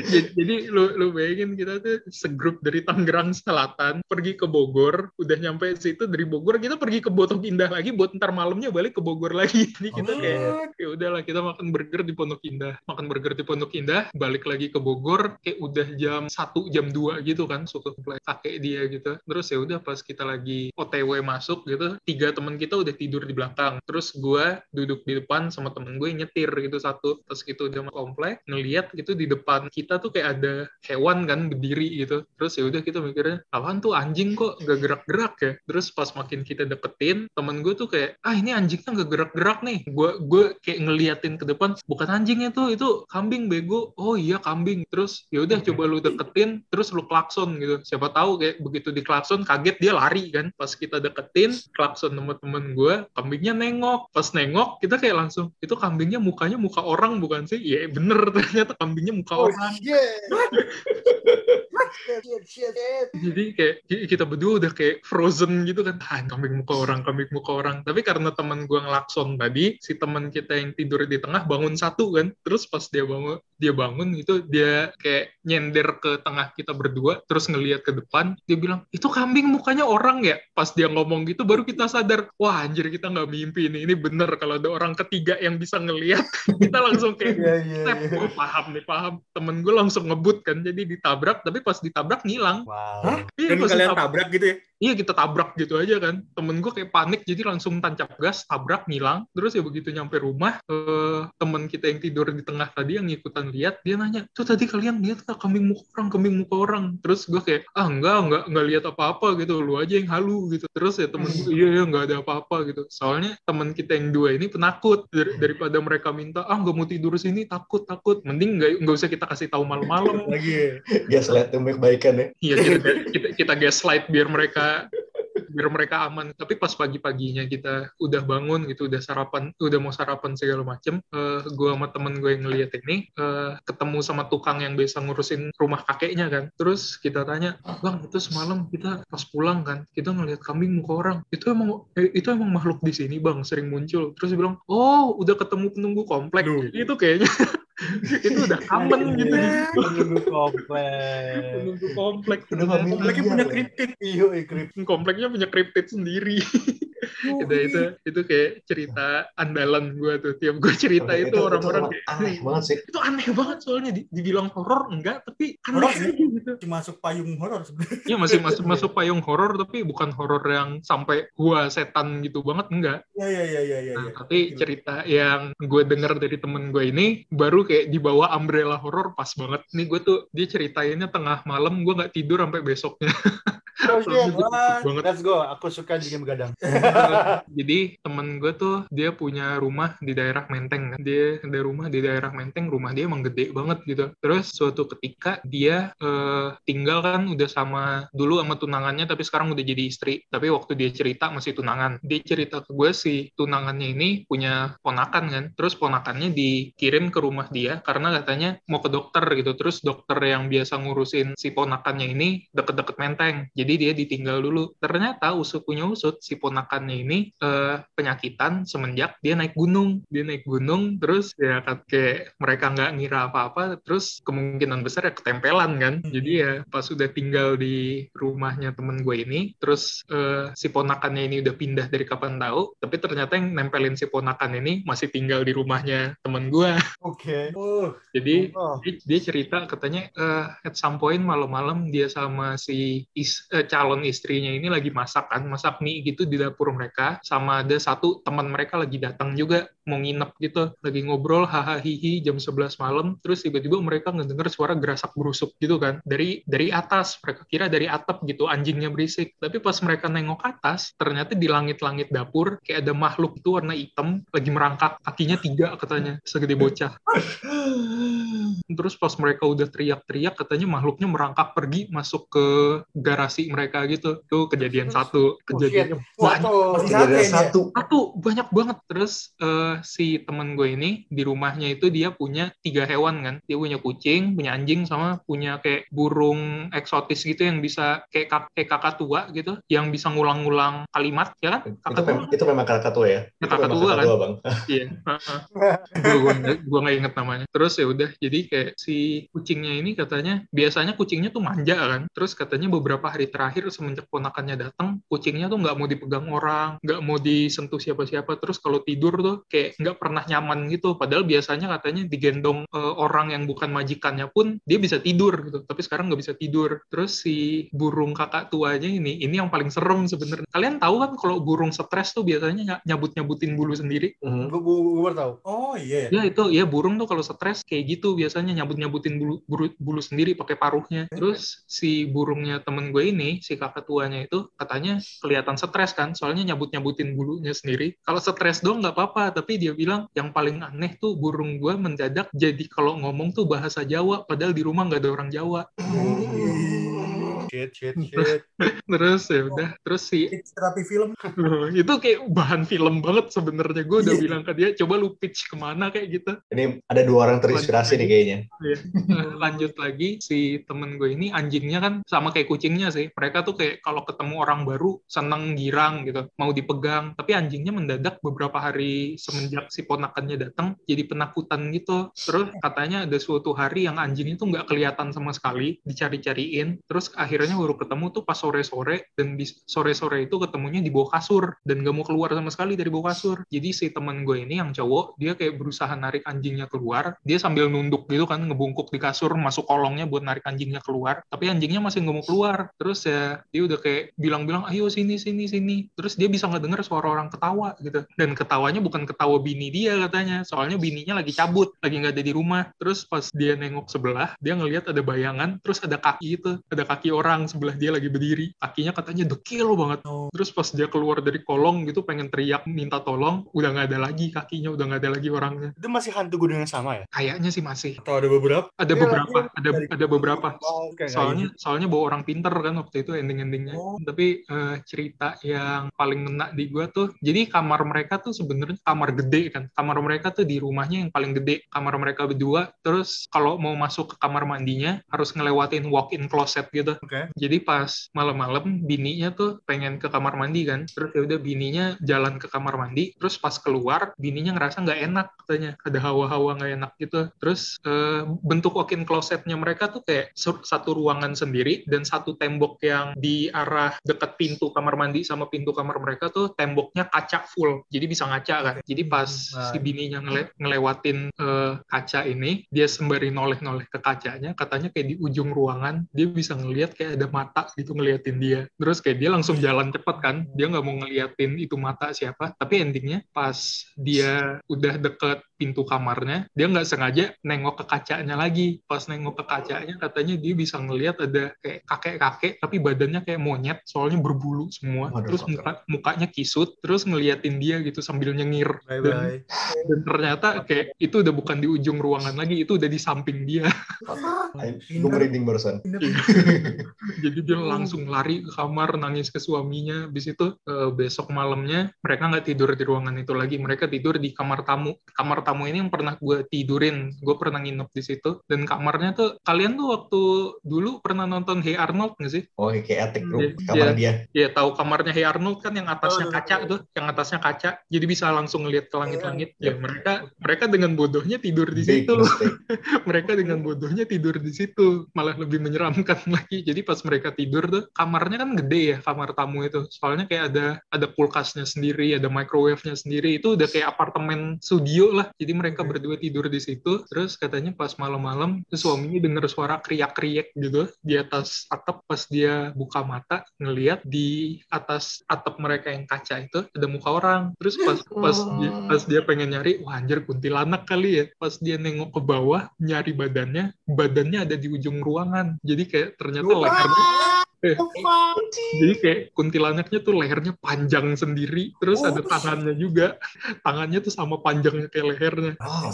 jadi lu lu bayangin kita tuh segrup dari Tangerang Selatan pergi ke Bogor, udah nyampe situ dari Bogor kita pergi ke Pondok Indah lagi buat ntar malamnya balik ke Bogor lagi. Jadi kita kayak ya udahlah kita makan burger di Pondok Indah, makan burger di Pondok Indah, balik lagi ke Bogor kayak udah jam 1 jam 2 gitu kan suka komplek kakek dia gitu. Terus ya udah pas kita lagi OTW masuk gitu, tiga teman kita udah tidur di belakang. Terus gua duduk di depan sama temen gue nyetir gitu satu. Terus gitu udah komplek ngeliat gitu di depan kita tuh kayak ada hewan kan berdiri gitu. Terus ya udah kita mikirnya apaan tuh anjing kok gak gerak-gerak ya. Terus pas makin kita deketin temen gue tuh kayak ah ini anjingnya nggak gerak-gerak nih. Gue gue kayak ngeliatin ke depan bukan anjingnya tuh itu kambing bego. Oh iya kambing. Terus ya udah coba lu deketin terus lu klakson gitu. Siapa tahu kayak begitu di klakson kaget dia lari kan. Pas kita deketin klakson temen-temen gue kambingnya nengok. Pas nengok kita kayak langsung itu kambingnya mukanya muka orang bukan sih? Iya bener ternyata kambingnya muka Oh orang. shit. jadi kayak ki- kita berdua udah kayak frozen gitu kan. Ah kambing muka orang kambing muka orang. Tapi karena teman gua ngelakson tadi si teman kita yang tidur di tengah bangun satu kan. Terus pas dia bangun dia bangun itu dia kayak nyender ke tengah kita berdua terus ngelihat ke depan dia bilang itu kambing mukanya orang ya? Pas dia ngomong gitu baru kita sadar wah anjir kita nggak mimpi ini ini bener kalau ada orang ketiga yang bisa ngelihat kita langsung kayak iya, Step, iya. oh, paham nih paham. Temen gue langsung ngebut kan jadi ditabrak tapi pas ditabrak ngilang. Wow. Iya, Dan kalian ditabrak- tabrak gitu ya? iya kita tabrak gitu aja kan. Temen gue kayak panik jadi langsung tancap gas tabrak ngilang. Terus ya begitu nyampe rumah eh, temen kita yang tidur di tengah tadi yang ikutan lihat dia nanya tuh tadi kalian lihat nggak kambing muka orang kambing muka orang? Terus gue kayak ah enggak enggak enggak lihat apa-apa gitu. Lu aja yang halu gitu. Terus ya temen gue iya iya enggak ada apa-apa gitu. Soalnya temen kita yang dua ini penakut. Dar- daripada mereka minta ah nggak mau tidur sini takut takut. Mending nggak nggak usah kita kasih tahu malam-malam. Lagi. Gaslight yang baik-baikan ya. Iya kita, kita kita gaslight biar mereka biar mereka aman. Tapi pas pagi-paginya kita udah bangun gitu, udah sarapan, udah mau sarapan segala macem. eh gue sama temen gue yang ngeliat ini eh, ketemu sama tukang yang biasa ngurusin rumah kakeknya kan. Terus kita tanya, bang itu semalam kita pas pulang kan, kita ngeliat kambing muka orang. Itu emang eh, itu emang makhluk di sini bang, sering muncul. Terus dia bilang, oh udah ketemu penunggu komplek. Duh. Itu kayaknya itu udah common gitu. Menunggu komplek. Penunggu komplek. Udah nggak mimpi. Lagi Iya, punya Bang. kritik. Iyo, ikrip. kompleknya punya cryptid sendiri. itu itu itu kayak cerita andalan gue tuh. Tiap gue cerita itu orang-orang kayak aneh banget sih. itu aneh banget soalnya di- dibilang horor enggak tapi aneh Horor aja gitu. Masih masuk payung horor sebenarnya. Iya masih masuk masuk payung horor tapi bukan horor yang sampai gua setan gitu banget enggak. Iya, iya, iya, iya. iya, Nah, iya. tapi cerita yang gue denger dari temen gue ini baru kayak di bawah umbrella horor pas banget. Nih gue tuh dia ceritainnya tengah malam gue nggak tidur sampai besoknya. Oh. Wah, banget. Let's go. Aku suka juga begadang. Jadi temen gue tuh dia punya rumah di daerah Menteng kan. Dia ada rumah di daerah Menteng, rumah dia emang gede banget gitu. Terus suatu ketika dia eh, tinggal kan udah sama dulu sama tunangannya tapi sekarang udah jadi istri. Tapi waktu dia cerita masih tunangan. Dia cerita ke gue si tunangannya ini punya ponakan kan. Terus ponakannya dikirim ke rumah dia karena katanya mau ke dokter gitu. Terus dokter yang biasa ngurusin si ponakannya ini deket-deket Menteng. Jadi dia ditinggal dulu. Ternyata usut punya usut si ponakannya ini eh, penyakitan semenjak dia naik gunung. Dia naik gunung terus ya kayak mereka nggak ngira apa-apa. Terus kemungkinan besar ya ketempelan kan. Jadi ya pas udah tinggal di rumahnya temen gue ini, terus eh, si ponakannya ini udah pindah dari kapan tahu. Tapi ternyata yang nempelin si ponakan ini masih tinggal di rumahnya temen gue. Oke. Oh, Jadi Oh. dia, dia cerita katanya eh, at some point malam-malam dia sama si is- eh, calon istrinya ini lagi masak kan masak mie gitu di dapur mereka sama ada satu teman mereka lagi datang juga mau nginep gitu lagi ngobrol hahaha hihi jam 11 malam. Terus tiba-tiba mereka ngedenger suara gerasak berusuk gitu kan dari dari atas. Mereka kira dari atap gitu anjingnya berisik. Tapi pas mereka nengok atas ternyata di langit-langit dapur kayak ada makhluk itu warna hitam lagi merangkak kakinya tiga katanya segede bocah Terus pas mereka udah teriak-teriak, katanya makhluknya merangkak pergi masuk ke garasi mereka gitu. Itu kejadian satu. Kejadiannya banyak. Waduh. Masih Jadi ada Sampai dia. satu. Satu, banyak banget. Terus eh, si temen gue ini, di rumahnya itu dia punya tiga hewan kan. Dia punya kucing, punya anjing, sama punya kayak burung eksotis gitu yang bisa kayak, kak- kayak kakak tua gitu. Yang bisa ngulang-ngulang kalimat, ya kan? Itu, Kakak tua. mem- itu memang kakak tua ya. Itu Kakak memang tua, kakak kan? tua, Bang. Iya. gue gue gue nggak inget namanya. Terus ya udah, jadi kayak si kucingnya ini katanya biasanya kucingnya tuh manja kan. Terus katanya beberapa hari terakhir semenjak ponakannya datang, kucingnya tuh nggak mau dipegang orang, nggak mau disentuh siapa-siapa. Terus kalau tidur tuh kayak nggak pernah nyaman gitu. Padahal biasanya katanya digendong eh, orang yang bukan majikannya pun dia bisa tidur gitu. Tapi sekarang nggak bisa tidur. Terus si burung kakak tuanya ini, ini yang paling serem sebenarnya. Kalian tahu kan kalau burung stres tuh biasanya nyabut-nyabutin bulu sendiri. Mhm. Gue gue baru tahu. oh iya. Ya itu ya burung tuh kalau stres kayak gitu biasanya biasanya nyabut-nyabutin bulu, bulu, bulu sendiri pakai paruhnya. Terus si burungnya temen gue ini, si kakak tuanya itu katanya kelihatan stres kan, soalnya nyabut-nyabutin bulunya sendiri. Kalau stres dong nggak apa-apa, tapi dia bilang yang paling aneh tuh burung gue mendadak jadi kalau ngomong tuh bahasa Jawa, padahal di rumah nggak ada orang Jawa. Shit, shit, shit. Terus ya udah, terus si terapi film. itu kayak bahan film banget sebenarnya. Gue udah bilang ke dia, coba lu pitch ke mana kayak gitu. Ini ada dua orang terinspirasi nih kayaknya. Iya. Nah, lanjut lagi si temen gue ini anjingnya kan sama kayak kucingnya sih. Mereka tuh kayak kalau ketemu orang baru seneng girang gitu, mau dipegang. Tapi anjingnya mendadak beberapa hari semenjak si ponakannya datang jadi penakutan gitu. Terus katanya ada suatu hari yang anjing itu nggak kelihatan sama sekali, dicari-cariin. Terus akhirnya baru ketemu tuh pas sore-sore dan sore-sore itu ketemunya di bawah kasur dan gak mau keluar sama sekali dari bawah kasur. Jadi si temen gue ini yang cowok dia kayak berusaha narik anjingnya keluar. Dia sambil nunduk gitu kan ngebungkuk di kasur masuk kolongnya buat narik anjingnya keluar. Tapi anjingnya masih nggak mau keluar. Terus ya dia udah kayak bilang-bilang ayo sini sini sini. Terus dia bisa ngedenger suara orang ketawa gitu. Dan ketawanya bukan ketawa bini dia katanya. Soalnya bininya lagi cabut, lagi nggak ada di rumah. Terus pas dia nengok sebelah, dia ngelihat ada bayangan, terus ada kaki itu, ada kaki orang sebelah dia lagi berdiri. Kakinya katanya dekil banget. Terus pas dia keluar dari kolong gitu pengen teriak minta tolong, udah nggak ada lagi kakinya, udah nggak ada lagi orangnya. Itu masih hantu gunung yang sama ya? Kayaknya sih masih. Atau ada beberapa? Ada Iya, beberapa, iya. ada Dari- ada beberapa. Oh, oke, Soalnya soalnya bawa orang pinter kan waktu itu ending-endingnya. Oh. Tapi eh, cerita yang paling ngena di gua tuh, jadi kamar mereka tuh sebenarnya kamar gede kan. Kamar mereka tuh di rumahnya yang paling gede. Kamar mereka berdua. Terus kalau mau masuk ke kamar mandinya harus ngelewatin walk-in closet gitu. Jadi pas malam-malam bininya tuh pengen ke kamar mandi kan. Terus ya udah bininya jalan ke kamar mandi. Terus pas keluar bininya ngerasa nggak enak katanya. Ada hawa-hawa nggak enak gitu. Terus eh, bentuk walk-in closetnya mereka tuh kayak satu ruangan sendiri dan satu tembok yang di arah dekat pintu kamar mandi sama pintu kamar mereka tuh temboknya kaca full. Jadi bisa ngaca kan. Jadi pas Nah. si bininya ngele- ngelewatin eh, kaca ini, dia sembari noleh-noleh ke kacanya, katanya kayak di ujung ruangan dia bisa ngelihat kayak ada mata gitu ngeliatin dia. Terus kayak dia langsung jalan cepet kan, dia nggak mau ngeliatin itu mata siapa. Tapi endingnya pas dia udah deket pintu kamarnya, dia nggak sengaja nengok ke kacanya lagi. Pas nengok ke kacanya, katanya dia bisa ngelihat ada kayak kakek-kakek, tapi badannya kayak monyet, soalnya berbulu semua. Waduh, Terus muka, mukanya kisut, terus ngeliatin dia gitu sambil nyengir. Bye Dan, bye. dan ternyata kayak itu udah bukan di ujung ruangan lagi, itu udah di samping dia. Gue merinding barusan. Jadi dia langsung lari ke kamar, nangis ke suaminya. Habis itu eh, besok malamnya mereka nggak tidur di ruangan itu lagi, mereka tidur di kamar tamu. Kamar tamu ini yang pernah gue tidurin, gue pernah nginep di situ. Dan kamarnya tuh, kalian tuh waktu dulu pernah nonton Hey Arnold nggak sih? Oh, kayak attic room, Iya. kamar dia. Ya tahu kamarnya Hey Arnold kan yang atasnya Oh, kaca iya. tuh, yang atasnya kaca. Jadi bisa langsung ngeliat ke langit-langit. Iya. Ya mereka mereka dengan bodohnya tidur di Big situ. mereka dengan bodohnya tidur di situ malah lebih menyeramkan lagi jadi pas mereka tidur tuh kamarnya kan gede ya kamar tamu itu soalnya kayak ada ada kulkasnya sendiri ada microwave-nya sendiri itu udah kayak apartemen studio lah jadi mereka berdua tidur di situ terus katanya pas malam-malam suaminya denger suara kriak-kriak gitu di atas atap pas dia buka mata ngeliat di atas atap mereka yang kaca itu ada muka orang. Terus pas pas dia, pas dia pengen nyari wah anjir kuntilanak kali ya. Pas dia nengok ke bawah nyari badannya badannya ada di ujung ruangan. Jadi kayak ternyata lehernya eh, jadi kayak kuntilanaknya tuh lehernya panjang sendiri terus ada tangannya juga tangannya tuh sama panjangnya kayak lehernya Wow.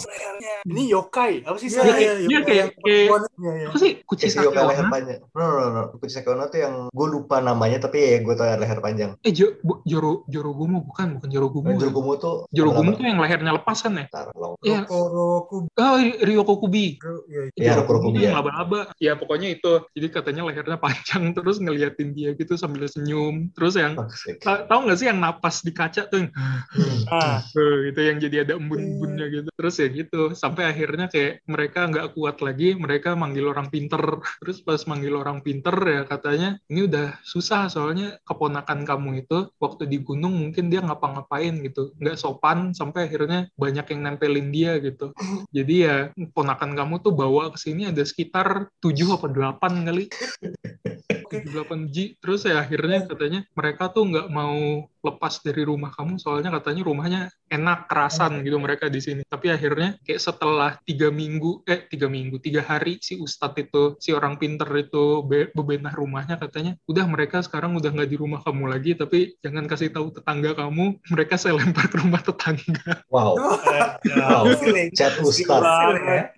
Ini yokai. Apa sih? Iya, Dia Sari? kayak, kayak Iya, iya. apa sih kucing Esi Yoka leher panjang. No, no, no, no. Kucing Sakeona tuh yang gue lupa namanya, tapi ya gue tau leher panjang. eh Jo, Bu- Joro Jorogumo bukan bukan Jorogumo Dan ya. Jorogumo tuh... Jorogumo tuh yang lehernya lepas kan ya Ntar, long. Iya. Roku, oh Ryoko Kubi iya, iya. Iya, Kurokubi, yang ya. laba-laba ya pokoknya itu jadi katanya lehernya panjang terus ngeliatin dia gitu sambil senyum. Terus yang Toxic. ta- tahu nggak sih yang napas di kaca tuh? Yang Hmm. Ah, Eh, gitu yang jadi ada embun-embunnya gitu. Terus ya gitu sampai akhirnya kayak mereka nggak kuat lagi mereka manggil orang pinter. Terus pas manggil orang pinter ya katanya ini udah susah soalnya keponakan kamu itu waktu di gunung mungkin dia ngapa-ngapain gitu. Nggak sopan sampai akhirnya banyak yang nempelin dia gitu. Jadi ya ponakan kamu tuh bawa ke sini ada sekitar 7 apa 8 kali 78G terus ya akhirnya katanya mereka tuh nggak mau lepas dari rumah kamu soalnya katanya rumahnya enak kerasan gitu mereka di sini tapi akhirnya kayak setelah tiga minggu eh tiga minggu tiga hari si ustadz itu si orang pinter itu be- bebenah rumahnya katanya udah mereka sekarang udah nggak di rumah kamu lagi tapi jangan kasih tahu tetangga kamu mereka saya lempar ke rumah tetangga Wow. Wow. Chat Ustad. banget.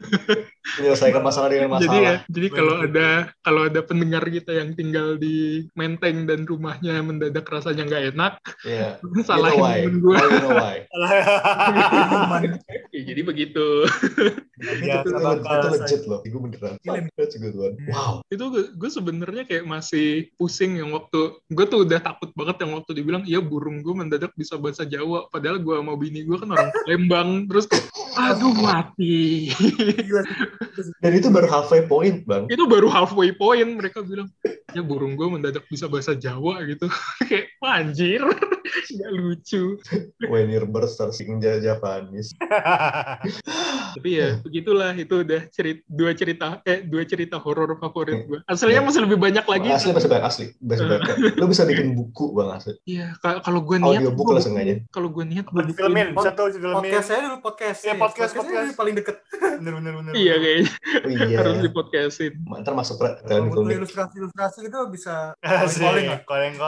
Menyelesaikan masalah dengan jadi ya masalah. jadi kalau ada kalau ada pendengar kita yang tinggal di Menteng dan rumahnya mendadak rasanya nggak enak. Iya. You salahin know temen gue Oh, you know ya, jadi begitu. Ya, itu, itu kalau legit loh. Gue beneran. That's a good one. Wow. itu gue, gue sebenarnya kayak masih pusing yang waktu gue tuh udah takut banget yang waktu dibilang iya burung gue mendadak bisa bahasa Jawa. Padahal gue sama bini gue kan orang Lembang terus kayak aduh mati. Dan itu baru halfway point, Bang. itu baru halfway point. Mereka bilang ya burung gue mendadak bisa bahasa Jawa gitu kayak anjir nggak lucu When your bird starts speaking Ja- Japanese. tapi ya begitulah itu udah cerita dua cerita eh dua cerita horor favorit gue aslinya Ya. masih lebih banyak lagi Asli masih banyak asli. Masih banyak. Lu bisa bikin buku, Bang, asli. iya ka- kalau gue niat Audiobook lah sengaja. kalau gue niat bikin filmin, di filmin. Podcast saya dulu podcast. Iya, podcast, podcast. paling deket. Bener, bener, bener. iya kayaknya Oh iya. harus di podcastin Ntar masuk ke Kalau butuh klinik. ilustrasi-ilustrasi itu bisa Asik, calling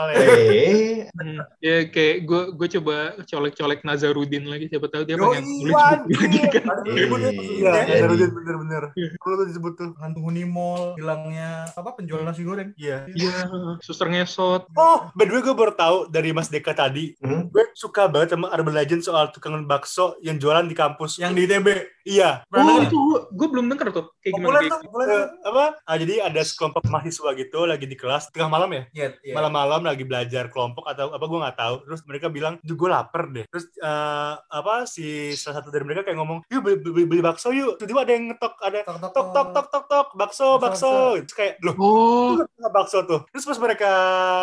Hmm, ya kayak gue gue coba colek-colek Nazarudin lagi siapa tahu dia pengen nulis buku lagi kan Iya. ya, Iya, Iya. bener, bener, bener. Iya. Perlu tuh disebut tuh. hantu huni mall hilangnya apa penjual nasi goreng Iya. iya suster ngesot Oh, by the way gue baru tahu dari Mas Deka tadi. hmm? Gue suka banget sama Urban Legend soal tukang bakso yang jualan di kampus. yang di ITB Iya. oh itu gue belum denger tuh kayak gimana populer kayak tuh populer Eh, tuh apa? Ah, jadi ada sekelompok mahasiswa gitu lagi di kelas tengah malam ya. Iya, iya. Malam-malam lagi belajar kelompok atau apa gue nggak tahu. Terus mereka bilang, "Duh, gue lapar deh." Terus eh, apa si salah satu dari mereka kayak ngomong, "Yuk beli, beli, beli bakso yuk." Tiba-tiba ada yang ngetok ada Tok, tok, tok tok tok tok tok bakso Bakso, bakso. Terus kayak, "Loh, oh bakso tuh. Terus pas mereka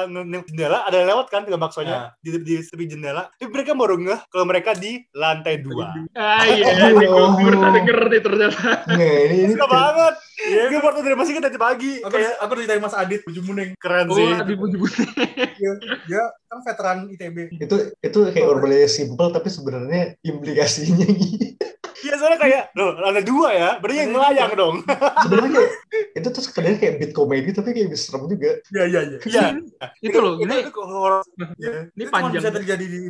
nge jendela ada yang lewat kan tukang baksonya Nah. di, di tepi jendela. Tapi mereka baru ngeh kalau mereka di lantai dua. ah iya gue pernah denger nih ternyata Nggak, ini, ini Suka banget. Iya, gue baru dari masih tadi pagi. aku Kayak aku dari Mas Adit Baju Muneng keren oh sih. di baju dia, dia kan veteran ITB itu itu kayak urbannya simple tapi sebenarnya implikasinya gitu. Iya, soalnya kayak, loh, lantai dua ya. Berarti yang melayang dong. sebenarnya itu tuh sebenarnya kayak beat komedi tapi kayak bisa serem juga. iya iya iya Iya. itu loh ini itu horor. Iya. Ini Itu cuma panjang. bisa terjadi di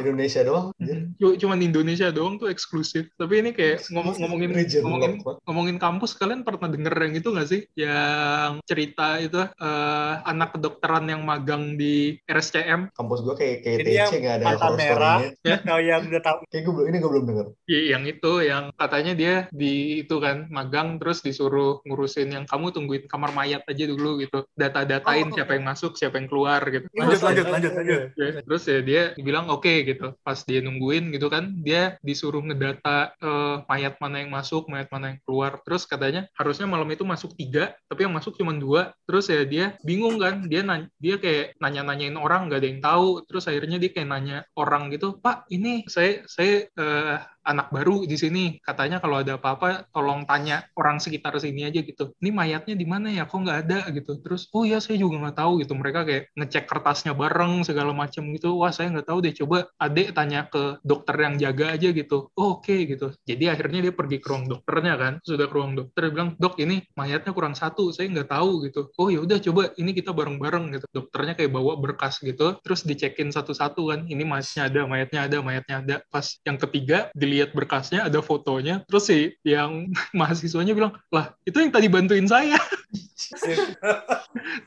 Indonesia doang. cuman Indonesia doang tuh eksklusif tapi ini kayak ngomong ngomongin Region ngomongin ngomongin kampus kalian pernah denger yang itu nggak sih yang cerita itu eh, anak kedokteran yang magang di RSCM Kampus gua kayak kayak TC nggak ada mata horror merah. Ya. Tahu yang udah tahu. Kayak gue belum ini gue belum denger. Iya, yang itu yang katanya dia di itu kan magang terus disuruh ngurusin yang kamu tungguin kamar mayat aja dulu gitu data-datain Oh, siapa yang masuk siapa yang keluar gitu Lanjut, Terus- lanjut, lanjut, lanjut. Ya, terus ya dia bilang oke gitu. Pas dia nungguin gitu kan dia disuruh ngedata eh, mayat mana yang masuk mayat mana yang keluar. Terus katanya harusnya malam itu masuk tiga tapi yang masuk cuma dua. Terus ya dia bingung kan dia nanya, dia kayak nanya-nanyain orang nggak ada yang tahu. Terus akhirnya dia kayak nanya orang gitu pak ini saya saya eh, anak baru di sini katanya kalau ada apa-apa tolong tanya orang sekitar sini aja gitu. Ini mayatnya di mana ya? Kok nggak ada gitu. Terus oh ya saya juga nggak tahu gitu. Mereka kayak ngecek kertasnya bareng segala macam gitu. Wah saya nggak tahu deh. Coba adek tanya ke dokter yang jaga aja gitu. Oh, oke gitu. Jadi akhirnya dia pergi ke ruang dokternya kan. Sudah ke ruang dokter dia bilang dok ini mayatnya kurang satu saya nggak tahu gitu. Oh ya udah coba ini kita bareng-bareng gitu. Dokternya kayak bawa berkas gitu. Terus dicekin satu-satu kan. Ini mayatnya ada mayatnya ada mayatnya ada. Pas yang ketiga dilihat berkasnya ada fotonya terus si yang mahasiswanya bilang lah itu yang tadi bantuin saya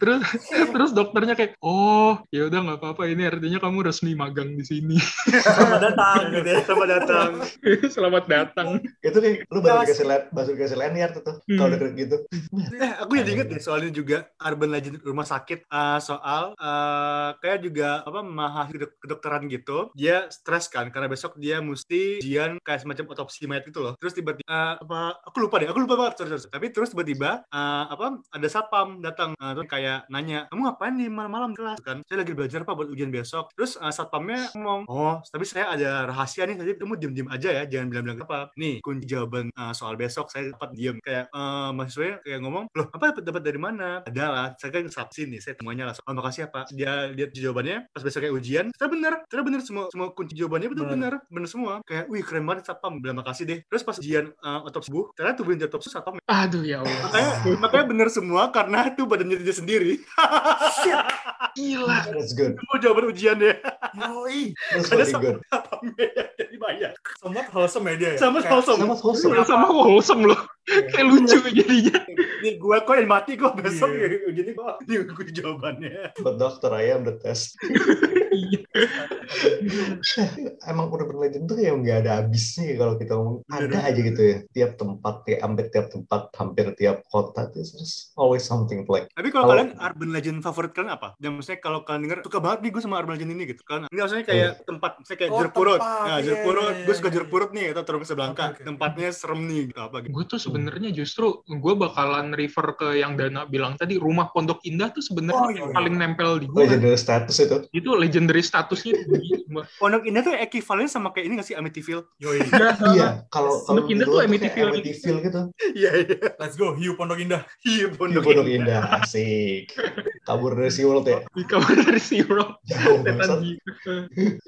terus terus dokternya kayak oh ya udah nggak apa-apa ini artinya kamu resmi magang di sini Selamat datang gitu ya. Selamat datang. selamat datang Itu kayak lu baru dikasih len, baru dikasih lanyard tuh. tuh. Hmm. Kalau deket gitu. Eh, aku jadi inget deh soalnya juga Urban Legend rumah sakit eh, soal eh, kayak juga apa mahasiswa kedok- kedokteran gitu dia stres kan karena besok dia mesti ujian kayak semacam otopsi mayat gitu loh. Terus tiba-tiba eh, apa aku lupa deh aku lupa banget sorry, sorry. tapi terus tiba-tiba eh, apa ada satpam datang uh, terus kayak nanya kamu ngapain nih malam-malam kelas? Kan saya lagi belajar pak buat ujian besok. Terus uh, satpamnya ngomong oh tapi saya ada rahasia nih tadi kamu diem-diem aja ya jangan bilang-bilang apa. Nih kunci jawaban uh, soal besok saya dapat diem. Kayak uh, mahasiswanya kayak ngomong loh apa dapat dapat dari mana? Adalah saya kan sabsin nih saya semuanya lah. Oh, makasih ya pak. Dia lihat jawabannya pas besok kayak ujian ternyata bener ternyata bener semua semua kunci jawabannya betul bener. bener semua. Kayak wih keren banget satpam bilang makasih deh terus pas ujian uh, otopsi tubuh ternyata tubuh yang otopsi satpam Aduh ya Allah. makanya makanya bener semua karena itu badannya dia sendiri Gila. That's good. semua jawaban ujiannya Yoi. That's Ada very good. satpamnya jadi bayar Somewhat wholesome ya dia ya. sama wholesome Sama wholesome. Sama wholesome loh. Kayak lucu jadinya. nih gue kok yang mati kok besok Iya. ya gue ini gue jawabannya But doctor, I am the test. Iya. Emang urban legend tuh yang nggak ada habisnya ya kalau kita ngomong. Ada aja gitu ya. Tiap tempat, ya, hampir tiap tempat, hampir tiap kota. There's just always something like. Tapi kalau kalian urban legend favorit kalian apa? Dan maksudnya kalau kalian denger suka banget nih gue sama urban legend ini gitu. Kan ini maksudnya kayak tempat misalnya kayak Oh, jeruk purut. tempat. Nah, Iya, jeruk purut, iya, gue suka iya, jeruk iya. purut nih atau terus oke. Tempatnya serem nih gitu apa gitu. Gue tuh sebenarnya justru gue bakalan refer ke yang Dana bilang tadi rumah Pondok Indah tuh sebenarnya Oh, iya, yang iya. paling nempel di gue. Legendary status itu. Itu legendary statusnya. Pondok Indah tuh ekivalen sama kayak ini gak sih Amityville? Yoi. Iya, kalau kalau Pondok Indah tuh Amityville gitu. Amityville gitu. Iya iya. Let's go, Hiu Pondok Indah. Iya Di Pondok, Pondok Indah. Indah, asik. Kabur dari SeaWorld ya. Di kamar dari Zero. Jauh banget.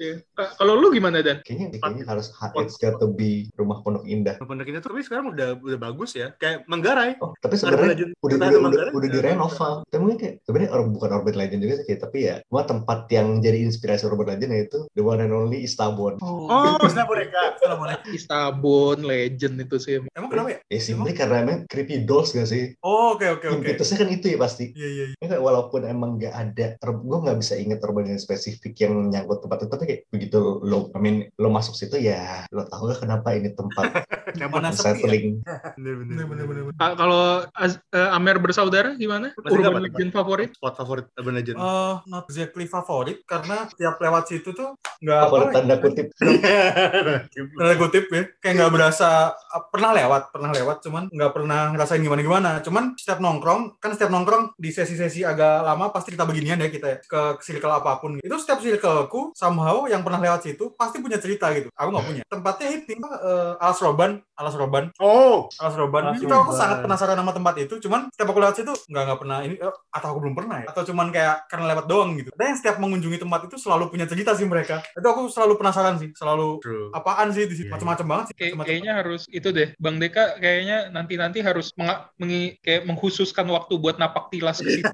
Iya. Kalau lu gimana Dan? Kayaknya, kayaknya harus it's got to be rumah Pondok Indah. Pondok Indah tuh tapi sekarang udah udah bagus ya. Kayak Manggarai. Oh, tapi sebenarnya udah udah, udah, udah direnov Val. Tapi mungkin kayak sebenarnya or- bukan urban legend juga sih, tapi ya cuma tempat yang jadi inspirasi urban legend yaitu the one and only Istanbul. Oh, mereka. Assalamualaikum. Istabon, legend itu sih. Emang kenapa ya? Ya simply karena emang creepy dolls gak sih? Oh, oke oke oke. Impetusnya kan itu ya pasti. Iya iya. iya. Ya, walaupun emang nggak ada, gue nggak bisa inget urban legend spesifik yang menyangkut tempat itu, tapi kayak begitu lo, I mean, lo masuk situ ya, lo tahu gak kenapa ini tempat Mana sepi ya? Bener bener. Bener bener bener. bener. Ka- Kalau eh, Amer bersaudara gimana? Masih Urban dapat, legend favorit? Spot favorit urban legend. Eh, not exactly favorit karena tiap lewat situ tuh nggak Favorit apa tanda kutip. tanda kutip ya kayak nggak berasa ah, pernah lewat pernah lewat cuman nggak pernah ngerasain gimana gimana cuman setiap nongkrong kan setiap nongkrong di sesi-sesi agak lama pasti kita beginian ya kita ya ke circle apa pun itu setiap circleku somehow yang pernah lewat situ pasti punya cerita gitu aku nggak punya tempatnya itu eh, alas roban alas roban Oh, alas roban Alas itu aku sangat penasaran sama tempat itu cuman setiap aku lewat situ nggak nggak pernah ini eh, atau aku belum pernah ya atau cuman kayak karena lewat doang gitu ada yang setiap mengunjungi tempat itu selalu punya cerita sih mereka itu aku selalu penasaran sih selalu true. apaan sih di situ Iya. macam-macam banget sih Kayak- macam-macam. kayaknya harus itu deh, Bang Deka kayaknya nanti-nanti harus menga- mengi- kayak mengkhususkan waktu buat napak tilas ke situ.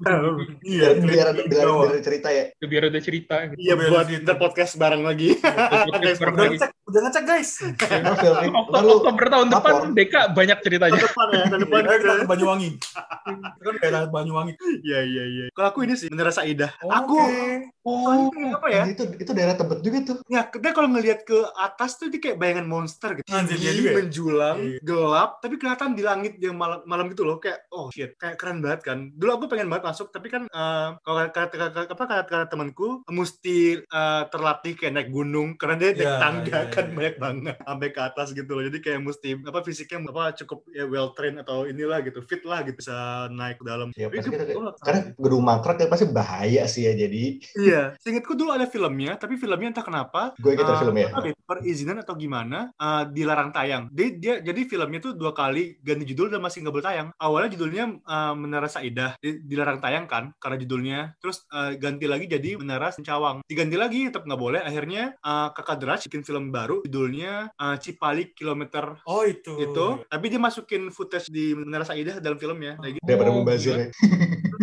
iya biar di biar, bawah. biar cerita ya. biar ada cerita gitu. Iya Biar buat podcast bareng lagi. Podcast bareng lagi. Udah ngecek guys Oktober, Oktober tahun depan. Deka banyak ceritanya. Tahun depan ya, tahun depan. Ayo kita ke Banyuwangi Itu kan daerah Banyuwangi Iya iya iya. Kalau aku ini sih Menara Saidah. Oh, Aku Oke. oh, apa ya? itu itu daerah tebet juga tuh. Ya, kita kalau ngelihat ke atas tuh dia kayak bayangan monster gitu. Anjir, iya Tinggi, juga ya? menjulang, Iya. gelap, tapi kelihatan di langit yang malam, malam gitu loh. Kayak oh shit, kayak keren banget kan. Dulu aku pengen banget masuk, tapi kan eh, kalau kata apa kata kata temanku mesti eh, terlatih kayak naik gunung karena dia naik Iya, tangga iya, kan banyak banget sampai ke atas gitu loh. Jadi kayak mesti apa fisiknya apa cukup ya well trained atau inilah gitu, fit lah gitu bisa naik ke dalam. Ya pasti itu- kita oh, karena gedung mangkrak kan pasti bahaya sih ya jadi Iya, seingatku dulu ada filmnya, tapi filmnya entah kenapa gue gitu eh, filmnya. perizinan atau gimana eh, dilarang tayang. Dia, dia jadi filmnya tuh dua kali ganti judul dan masih nggak boleh tayang. Awalnya judulnya eh, Menara Saidah, di- dilarang tayang kan karena judulnya. Terus eh, ganti lagi jadi Menara Sencawang. Diganti lagi tetap nggak boleh. Akhirnya eh, Kakak Deraj bikin film baru judulnya eh, Cipali Kilometer Oh itu. itu. Tapi dia masukin footage di Menara Saidah dalam filmnya. Kayak gitu. Daripada Oh, membazir ya.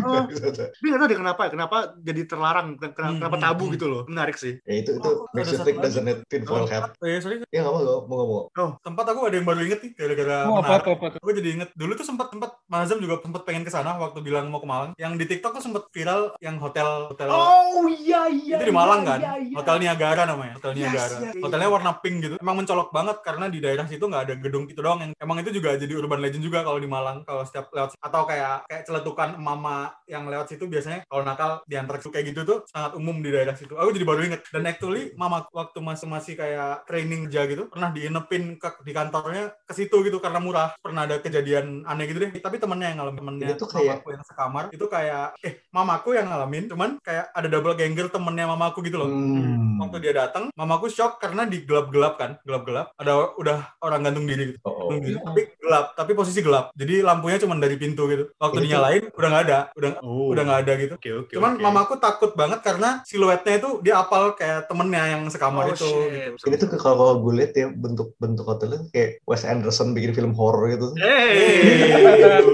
Oh, tapi nggak tahu deh kenapa ya, kenapa jadi terlarang, ken- ken- Hmm, kenapa hmm, tabu hmm. gitu loh. Menarik sih. ya itu itu Oh, makes you think doesn't it tinfoil hat. Eh, sorry. Ya nggak mau mau ngomong. Tempat aku ada yang baru inget nih gara-gara Oh, apa, menarik. apa, apa tuh? Gue jadi inget dulu tuh sempat sempat Mazam juga sempat pengen ke sana waktu bilang mau ke Malang. Yang di TikTok tuh sempat viral yang hotel hotel Oh iya iya. itu di Malang iya, kan. iya, iya. Hotel Niagara namanya. Hotel Yes, Niagara. iya, iya. Hotelnya warna pink gitu. Emang mencolok banget karena di daerah situ nggak ada gedung gitu doang. Yang emang itu juga jadi urban legend juga kalau di Malang kalau setiap lewat atau kayak kayak celetukan mama yang lewat situ biasanya kalau nakal diantar kayak gitu tuh sangat umum di daerah situ. Aku jadi baru inget dan actually mama waktu masih masih kayak training kerja gitu pernah diinepin ke di kantornya ke situ gitu karena murah. Pernah ada kejadian aneh gitu deh. Tapi temennya yang ngalamin temennya Itu kayak- mamaku yang sekamar itu kayak eh mamaku yang ngalamin cuman kayak ada double ganger temennya mamaku gitu loh. Hmm. Waktu dia datang, mamaku shock karena di gelap-gelap kan, gelap-gelap. Ada udah orang gantung diri gitu. Oh, oh. Gantung diri, tapi gelap, tapi posisi gelap. Jadi lampunya cuma dari pintu gitu. Waktu Ini tuh- dinyalain udah nggak ada, udah Oh. udah nggak ada gitu. Oke oke. Cuman oke. mamaku takut banget karena siluetnya itu dia apal kayak temennya yang sekamar Oh, itu. shit. Gitu. Ini tuh kalau kalau gue lihat ya bentuk bentuk hotelnya kayak Wes Anderson bikin film horror gitu. Hey.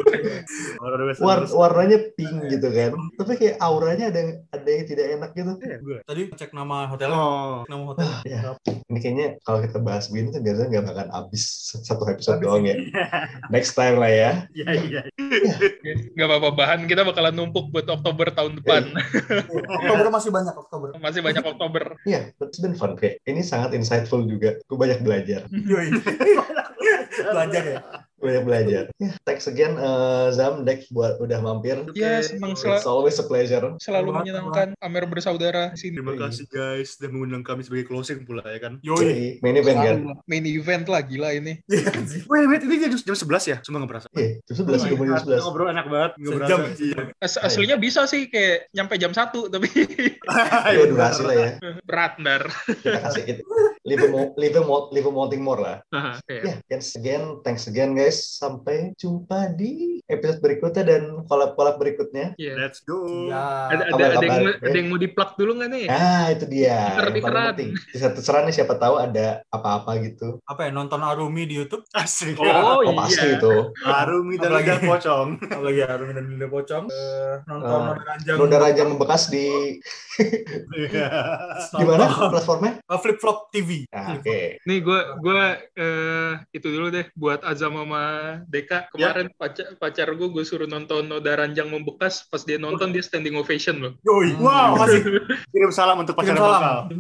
War- Anderson. warnanya pink gitu kan. Tapi kayak auranya ada yang ada yang tidak enak gitu. Gue. Tadi cek nama hotelnya, Oh. nama hotel. Ya, ini kayaknya kalau kita bahas begini tuh biasanya nggak bakal habis satu episode doang ya. Next time lah ya. Iya iya. Gak apa-apa, bahan kita bakalan numpuk buat Oktober tahun depan. Oktober masih banyak Oktober. Masih banyak Oktober. Iya, it's been fun kayak. Ini sangat insightful juga. Gue banyak belajar. Yoi. Belajar ya. Banyak belajar. Ya, thanks again eh, Zam Dex buat udah mampir. Ya, senang sel- It's always a pleasure. selalu Terima- menyenangkan Amer bersaudara di sini. Terima kasih guys sudah mengundang kami sebagai closing pula ya kan. Yoi. Yoi, main event kan? Main event lah, gila ini. Wait wait ini jam jam 11 ya? Cuma nggak berasa. Iya, itu sebelas Oh my kemudian God, sebelas. Ngobrol enak banget, nggak berasa. Iya. As- aslinya bisa sih kayak nyampe jam 1, tapi Ya durasi lah ya. berat, Dar. Kita kasih kita. Leave mo- leave mo- leave wanting more lah. Iya. Ya, thanks again, thanks again guys. Sampai jumpa di episode berikutnya dan collab-collab berikutnya. Iya. Let's go. Ya. Ada, ada, ada, yang, ya. ada yang mau di-plug dulu nggak nih? Ah, itu dia. Terar-teran. penting. Terserah nih siapa tahu ada apa-apa gitu. Apa ya nonton Arumi di YouTube? Asik. Oh, Oh, pasti iya. itu. Arumi dan lidah pocong. Apalagi Arumi dan Linda Pocong. Eh, nonton. Noda Ranjang. Noda Raja membekas di di mana platformnya? Eh, Flip Flop TV. Ah, Oke. Nih gue gue eh, itu dulu deh buat Azam sama Deka kemarin pacar pacar gue gue suruh nonton Noda Ranjang membekas pas dia nonton dia standing ovation loh. Yoi. Wow. Masih Kirim salam untuk pacar salam.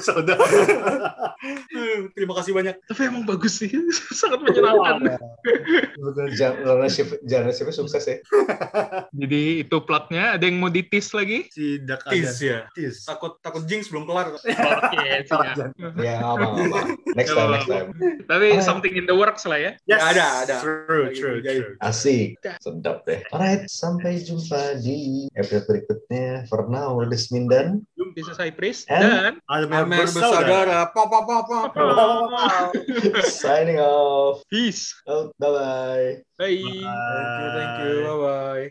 saudara. Terima kasih banyak. Tapi emang bagus sih, sangat menyenangkan. Jangan shift jangan shift sukses ya. Jadi itu plugnya. Ada yang mau ditis lagi? Si Dak ada. Tease ya. Tease. Takut takut jinx belum kelar. Oke, siap. Ya, apa apa. Next time, next time. Tapi Alright. something in the works lah ya. Yes. Ada, ada. True, true, true. Asik. Sedap deh. Alright, sampai jumpa di episode berikutnya. For now, this Mindan. This is Cypress And- dan Amer bersaudara. Pop pop pop pop. Signing off. peace. Oh, bye-bye. Bye. Thank you, thank you. Bye bye.